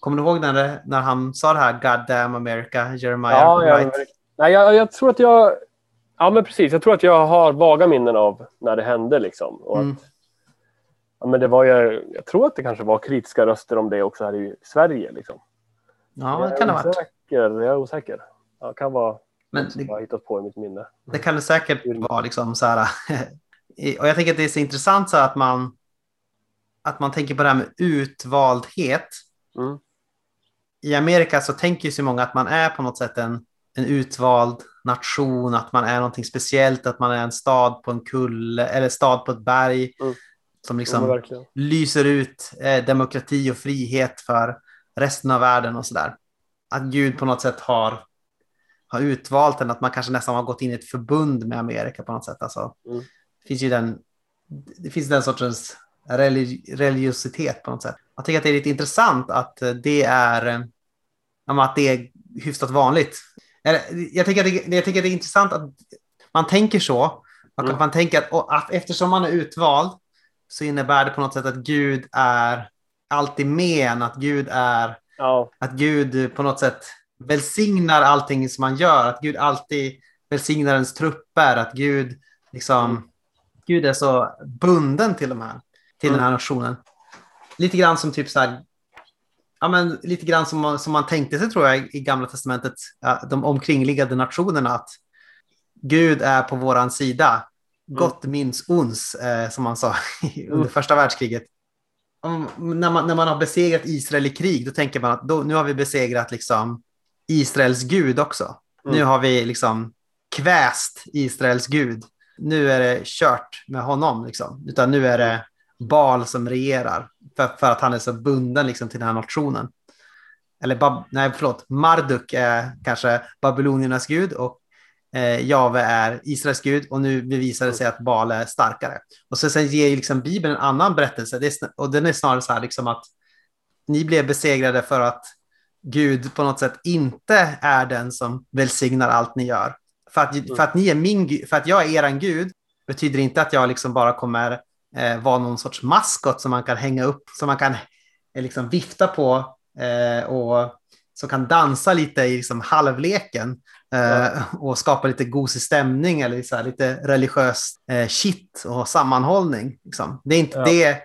kommer du ihåg när, när han sa det här God damn America, Jeremiah Ja, Wright? men- Nej, jag, jag tror att jag... Ja, men precis. Jag tror att jag har vaga minnen av när det hände. Liksom. Och Mm. att, ja, men det var ju, jag tror att det kanske var kritiska röster om det också här i Sverige. Liksom. Ja, jag det kan det ha varit. Jag är osäker. Ja, det kan vara Men det, jag har hittat på i mitt minne. Det kan det säkert vara. Liksom, så här, och jag tänker att det är så intressant så att, man, att man tänker på det här med utvaldhet. Mm. I Amerika så tänker ju så många att man är på något sätt en, en utvald nation, att man är någonting speciellt, att man är en stad på en kulle eller stad på ett berg Mm. som Ja, liksom verkligen. lyser ut eh, demokrati och frihet för resten av världen och sådär. Att Gud på något sätt har, har utvalt den, att man kanske nästan har gått in i ett förbund med Amerika på något sätt. Alltså, Mm. Finns ju den, det finns den sortens religi- religiositet på något sätt. Jag tycker att det är lite intressant att det är, att det är hyfsat vanligt. Jag tycker, att det, jag tycker att det är intressant att man tänker så. Mm. man tänker att, att eftersom man är utvald så innebär det på något sätt att Gud är alltid med en, att Gud är Ja, att Gud på något sätt välsignar allting som man gör, att Gud alltid välsignar ens trupper, att Gud liksom. Gud är så bunden till de här, till Mm. den här nationen. Lite grann som typ så här, ja men lite grann som, man- som man tänkte sig tror jag i- gamla testamentet, de omkringliggande nationerna, att Gud är på våran sida. Gott minns ons, eh, som man sa under Mm. första världskriget. Om, när, man, när man har besegrat Israel i krig, då tänker man att då, nu har vi besegrat liksom Israels gud också. Mm. Nu har vi liksom kväst Israels gud. Nu är det kört med honom, liksom. utan nu är det Bal som regerar för, för att han är så bunden liksom, till den här nationen. Eller, Bab- nej, förlåt, Marduk är kanske babyloniernas gud och eh, Jave är Israels gud och nu bevisar det sig att Bal är starkare. Och så sen ger ju liksom Bibeln en annan berättelse det är, och den är snarare så här liksom att ni blev besegrade för att Gud på något sätt inte är den som välsignar allt ni gör. För att, för att, ni är min, för att jag är eran Gud betyder inte att jag liksom bara kommer eh, vara någon sorts maskot som man kan hänga upp, som man kan eh, liksom vifta på eh, och som kan dansa lite i liksom halvleken eh, och skapa lite gosig stämning eller så här, lite religiös eh, shit och sammanhållning. Liksom. Det är inte Ja. det.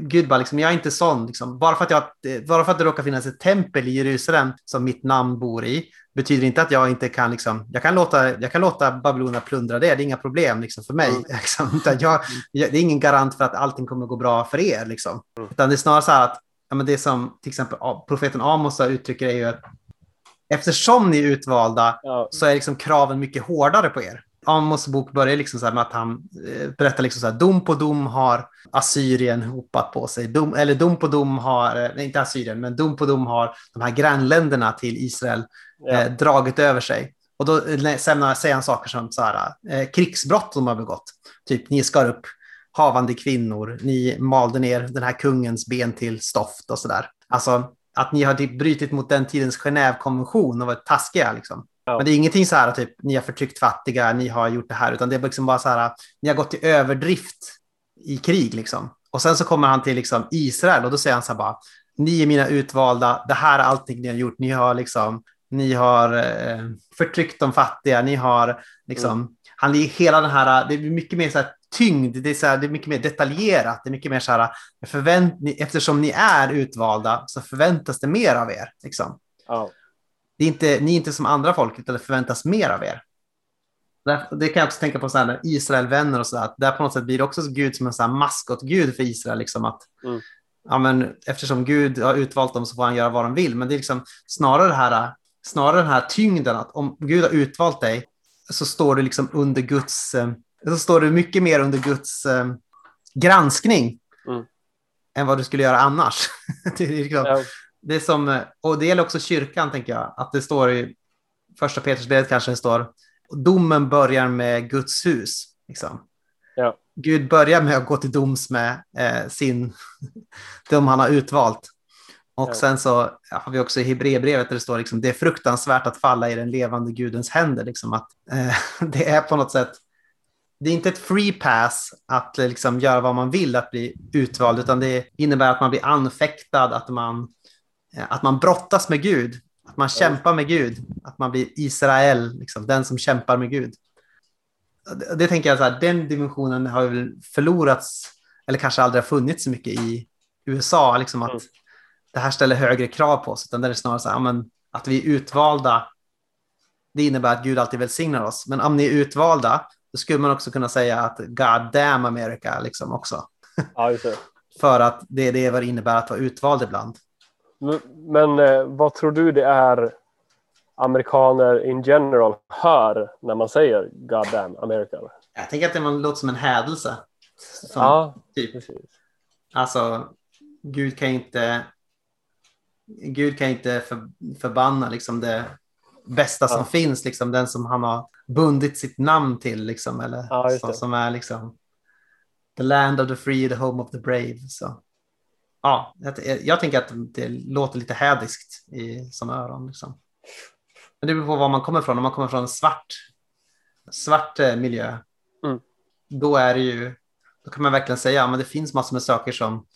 Gud bara, liksom, jag är inte sån. Liksom. Bara, för att jag, bara för att det råkar finnas ett tempel i Jerusalem som mitt namn bor i betyder inte att jag inte kan, liksom, jag kan låta, jag kan låta Babylona plundra det, det är inga problem liksom, för mig. Mm. Liksom. Jag, jag, det är ingen garant för att allting kommer gå bra för er. Liksom. Utan det är snarare så här att ja, men det som till exempel profeten Amos uttrycker är ju att eftersom ni är utvalda så är liksom kraven mycket hårdare på er. Amos bok börjar liksom så med att han eh, berättar liksom så här, dom på dom har Assyrien hopat på sig. Dom, eller dom på dom har, eh, nej, inte Assyrien, men dom på dom har de här grannländerna till Israel ja, eh, dragit över sig. Och då eh, säger han saker som så här, eh, krigsbrott de har begått. Typ, ni skar upp havande kvinnor, ni malde ner den här kungens ben till stoft och sådär. Alltså att ni har typ brutit mot den tidens Genèvekonvention och varit taskiga. Liksom. Ja. Men det är ingenting så här, typ, ni har förtryckt fattiga, ni har gjort det här, utan det är liksom bara så här, ni har gått till överdrift i krig. Liksom. Och sen så kommer han till liksom, Israel och då säger han så här bara, ni är mina utvalda, det här är allting ni har gjort, ni har liksom, ni har eh, förtryckt de fattiga, ni har liksom, han är hela den här, det är mycket mer så här tyngd, det är, så här, det är mycket mer detaljerat, det är mycket mer så här, förvänt, eftersom ni är utvalda så förväntas det mer av er. Liksom. ja, Det är inte, ni är inte som andra folk, utan det förväntas mer av er. Det kan jag också tänka på så här, Israelvänner och så där. Där på något sätt blir det också Gud som en så här maskotgud för Israel. Liksom att, Mm. ja, men, eftersom Gud har utvalt dem så får han göra vad de vill. Men det är liksom snarare, det här, snarare den här tyngden att om Gud har utvalt dig så står du liksom under Guds, eh, så står du mycket mer under Guds eh, granskning Mm. än vad du skulle göra annars. det, är liksom, ja, det är som, och det gäller också kyrkan, tänker jag, att det står i första Petrusbrevet kanske det står, domen börjar med Guds hus. Liksom. Ja. Gud börjar med att gå till doms med eh, sin, de han har utvalt. Och Ja. sen så har vi också i Hebreerbrevet där det står liksom, det är fruktansvärt att falla i den levande Gudens händer. Liksom, att, eh, det är på något sätt, det är inte ett free pass att liksom, göra vad man vill att bli utvald, utan det innebär att man blir anfäktad, att man, att man brottas med Gud, att man kämpar med Gud, att man blir Israel, liksom, den som kämpar med Gud. Det, det tänker jag, så här, den dimensionen har väl förlorats, eller kanske aldrig har funnits så mycket i USA, liksom att Mm. det här ställer högre krav på oss, utan det är snarare så här, men, att vi är utvalda, det innebär att Gud alltid välsignar oss. Men om ni är utvalda, då skulle man också kunna säga att God damn America liksom också. ja. För att det är det vad det innebär att vara utvald ibland. Men, eh, vad tror du det är amerikaner in general hör när man säger God damn America? Jag tänker att det låter som en hädelse. Som, Ja, typ. precis. Alltså, Gud kan inte Gud kan inte för, förbanna liksom det bästa som Ja. finns, liksom den som han har bundit sitt namn till, liksom, eller Ja, så, som är liksom the land of the free, the home of the brave. Så. Ja, jag, jag tänker att det låter lite hädiskt i som öron. Liksom. Men det beror på var man kommer ifrån. Om man kommer från svart, svart eh, miljö, Mm. då är ju, då kan man verkligen säga, men det finns massor med saker som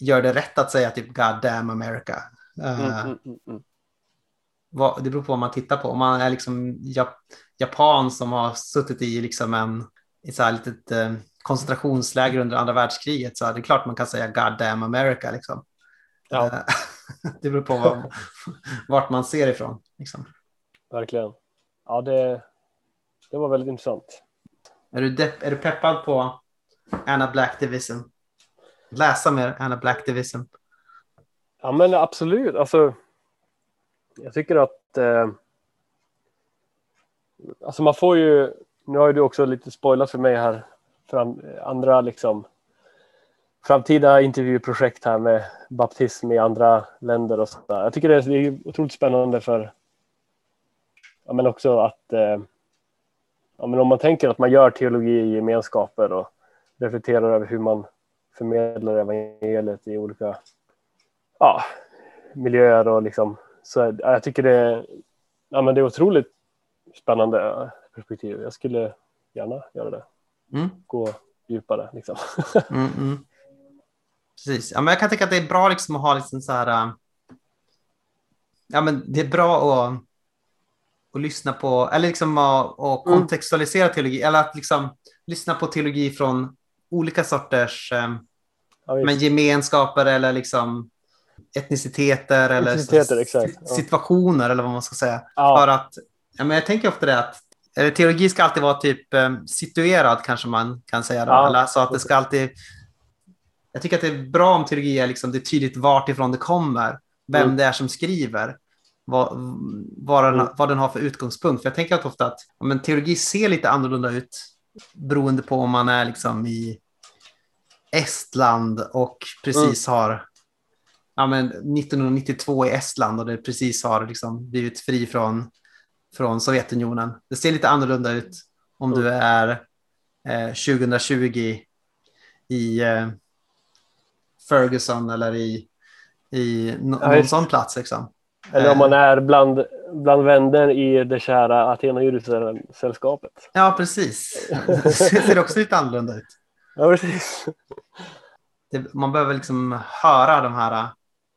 gör det rätt att säga typ God damn America. Mm, mm, mm, mm. vad, det beror på vad man tittar på. Om man är liksom jap, japan som har suttit i liksom en i så här litet eh, koncentrationsläger under andra världskriget så är det klart man kan säga God damn America. Liksom. Ja. Eh, det beror på vad, vart man ser ifrån. Liksom. Verkligen. Ja, det, det var väldigt intressant. Är, du depp, är du peppad på Anna Black Division? Läsa mer Anna Black Division. Ja, men absolut. Alltså, jag tycker att eh, alltså man får ju, nu har ju du också lite spoilat för mig här, fram, andra liksom framtida intervjuprojekt här med baptism i andra länder och sådär. Jag tycker det är, det är otroligt spännande för, ja men också att, eh, ja men om man tänker att man gör teologi i gemenskaper och reflekterar över hur man förmedlar evangeliet i olika ja, miljöer och liksom så ja, jag tycker det, ja, men det är otroligt spännande perspektiv. Jag skulle gärna göra det. Mm. Gå djupare liksom. Mm, mm. Precis. Ja, men jag kan tycka att det är bra liksom att ha liksom så här. äh, Ja, men det är bra att, att lyssna på eller liksom att, att Mm. kontextualisera teologi eller att liksom lyssna på teologi från olika sorters äh, Ja, men gemenskaper eller liksom etniciteter eller exakt, ja. situationer eller vad man ska säga. Ja. För att, ja, men jag tänker ofta det att eller, teologi ska alltid vara typ eh, situerad kanske man kan säga. Då. Ja. Eller, alltså att det ska alltid... Jag tycker att det är bra om teologi är liksom, det är tydligt vart ifrån det kommer, vem Mm. det är som skriver, vad, vad, den, Mm. vad den har för utgångspunkt. För jag tänker att ofta att men, teologi ser lite annorlunda ut beroende på om man är liksom i Estland och precis Mm. har ja, men 1992 i Estland och det precis har liksom blivit fri från, från Sovjetunionen. Det ser lite annorlunda ut om du är eh, 2020 i eh, Ferguson eller i, i no, Ja, någon sån plats. Liksom. Eller om Eh, man är bland, bland vänner i det kära Aten och Jerusalem-sällskapet. Ja, precis. Det ser också lite annorlunda ut. Ja, precis. Det, man behöver liksom höra de här eh,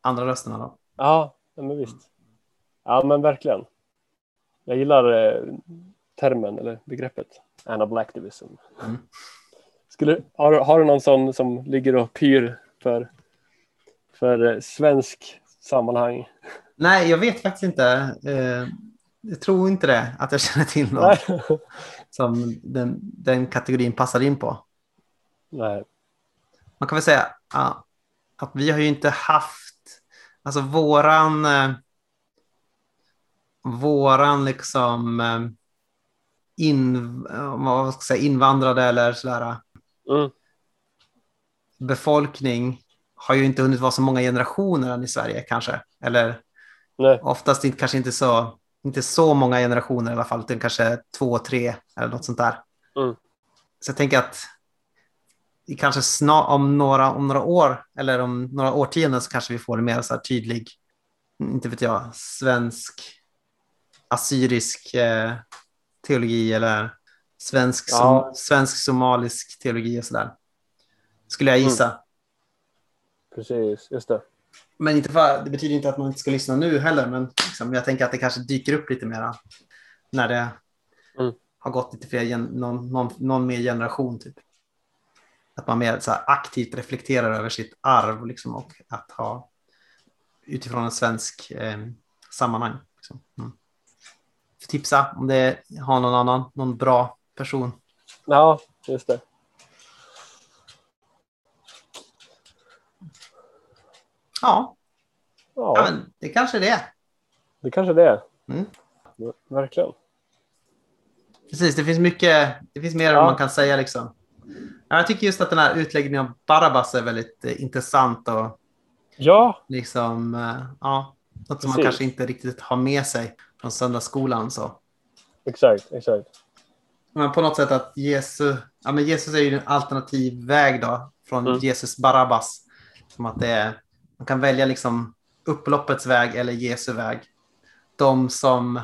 andra rösterna. Då. Ja, men visst. Ja, men verkligen. Jag gillar eh, termen eller begreppet anablacktivism. Mm. Skulle, har, har du någon sån som ligger och pyr för, för eh, svensk sammanhang? Nej, jag vet faktiskt inte. Eh, jag tror inte det, att jag känner till någon Nej. som den, den kategorin passar in på. Nej. Man kan väl säga att vi har ju inte haft, alltså våran, våran liksom eh, in, eh, vad ska säga, invandrade eller sådär Mm. befolkning har ju inte hunnit vara så många generationer än i Sverige kanske. Eller Nej. oftast inte, kanske inte så, inte så många generationer i alla fall, utan kanske två, tre eller något sånt där. Mm. Så jag tänker att kanske snar, om, några, om några år eller om några årtionden så kanske vi får en mer så här tydlig, inte vet jag, svensk, assyrisk eh, teologi eller svensk, Ja. som, svensk somalisk teologi och sådär. Skulle jag gissa. Precis, just det. Men inte för, det betyder inte att man inte ska lyssna nu heller, men liksom, jag tänker att det kanske dyker upp lite mera när det Mm. har gått lite fler, någon, någon, någon mer generation. Typ. Att man mer så aktivt reflekterar över sitt arv liksom, och att ha utifrån en svensk eh, sammanhang. Liksom. Mm. Tipsa om det har någon annan, någon bra person. Ja, just det. Ja, Ja, ja men det kanske det är. det kanske det är. Mm. Verkligen. Precis, det finns mycket, det finns mer Ja. man kan säga liksom. Ja, Jag tycker just att den här utläggningen av Barabbas är väldigt eh, intressant och Ja, liksom, eh, ja, något som man Precis. kanske inte riktigt har med sig från söndagsskolan. Så. exakt, exakt. Men på något sätt att Jesus, ja, men Jesus är ju en alternativ väg då, från Mm. Jesus Barabbas. Som att det är, man kan välja liksom upploppets väg eller Jesu väg. De som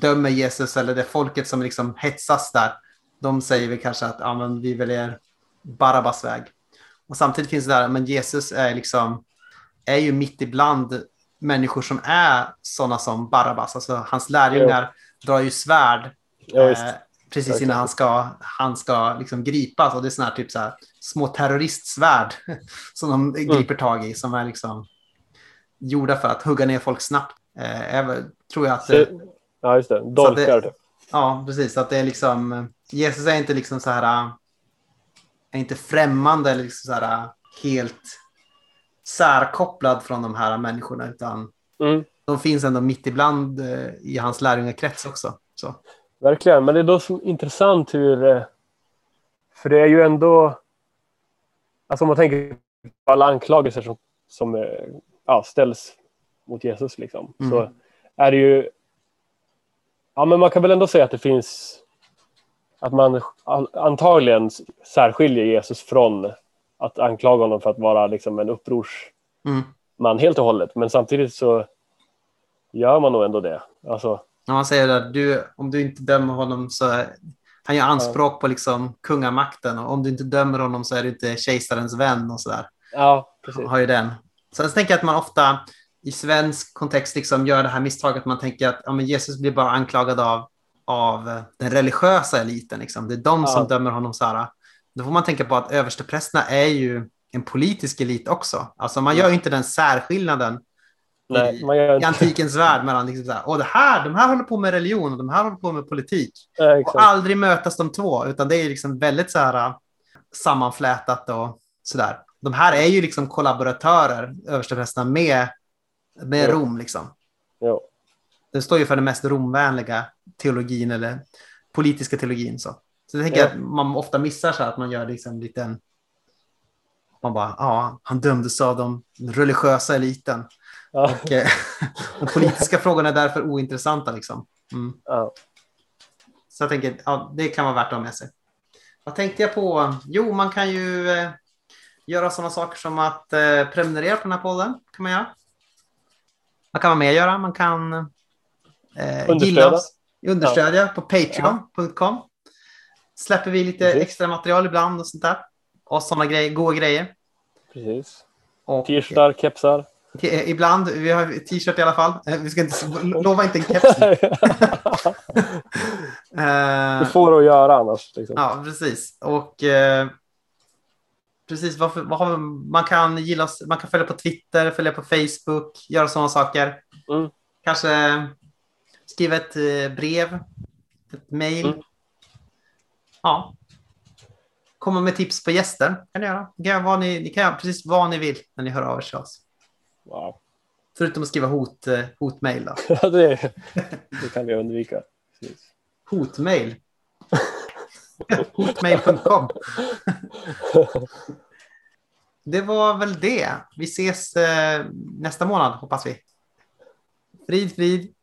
dömer Jesus eller det folket som liksom hetsas där, de säger väl kanske att ja, men vi väljer Barabbas väg. Och samtidigt finns det där, men Jesus är liksom är ju mitt ibland människor som är sådana som Barabbas. Alltså hans lärjungar drar ju svärd Ja, eh, precis innan han ska, han ska liksom gripas. Och det är sådana här, typ så här, små terroristsvärd som de griper tag i som är liksom gjorda för att hugga ner folk snabbt. Eh, tror jag att det, Så- Ja, just det. Dolkar. typ. Ja, precis. Att det är liksom, Jesus är inte liksom så här, äh, är inte främmande eller liksom så här, äh, helt särkopplad från de här människorna, utan Mm. de finns ändå mitt ibland eh, i hans lärjungakrets också. Så. Verkligen, men det är då så intressant hur... eh, För det är ju ändå... Alltså om man tänker på alla anklagelser som, som eh, ja, ställs mot Jesus liksom. Mm. Så är det ju... Ja, men man kan väl ändå säga att det finns... Att man an- antagligen särskiljer Jesus från att anklaga honom för att vara liksom en upprorsman Mm. helt och hållet. Men samtidigt så gör man nog ändå det. Alltså, Ja, Man säger att du, om du inte dömer honom så är, han gör anspråk på liksom kungamakten och om du inte dömer honom så är du inte kejsarens vän och sådär. ja, precis. har ju den. Sen tänker jag att man ofta i svensk kontext liksom gör det här misstaget. Man tänker att ja, Jesus blir bara anklagad av, av den religiösa eliten. Liksom. Det är de som Ja. dömer honom så här. Då får man tänka på att översteprästerna är ju en politisk elit också. Alltså man gör ju inte den särskillnaden Nej, i, i antikens värld mellan liksom så här, och det här, de här håller på med religion och de här håller på med politik. Ja, Och aldrig mötas de två, utan det är liksom väldigt så här äh, sammanflätat och sådär. De här är ju liksom kollaboratörer, översteprästerna, med, med Ja. Rom. Liksom. Jo. Det står ju för den mest romvänliga teologin eller politiska teologin. Så, så jag tänker Ja. att man ofta missar så här att man gör liksom en liten... Man bara, ja, han dömdes av de religiösa eliten. Ja. Och, eh, de politiska frågorna är därför ointressanta. Liksom. Mm. Ja. Så jag tänker, ja, det kan vara värt att ha med sig. Vad tänkte jag på? Jo, man kan ju eh, göra sådana saker som att eh, prenumerera på den här podden. kan man göra. Vad kan man mer göra? Man kan eh, Understödja. gilla oss, understödja på patreon.com. Släpper vi lite Precis. extra material ibland och sånt där. Och sådana grejer, goda grejer. Precis. T-shirtar, kepsar. eh, ibland, vi har t-shirt i alla fall. Eh, vi ska inte, lova inte en keps. Eh, Du får att göra annars. Liksom. Ja, precis. Och eh, precis, varför, vi- man kan gilla man kan följa på Twitter, följa på Facebook, göra sådana saker. Mm. Kanske skriva ett brev, ett mejl. Mm. Ja. Komma med tips på gäster kan ni göra. Ni kan göra vad ni, ni kan göra precis vad ni vill när ni hör av er till oss. Wow. Förutom att skriva hot, eh, hotmail. Då. Ja, det, det kan vi undvika. Precis. Hotmail. Hotmail.com. Det var väl det. Vi ses eh, nästa månad hoppas vi. Frid, frid.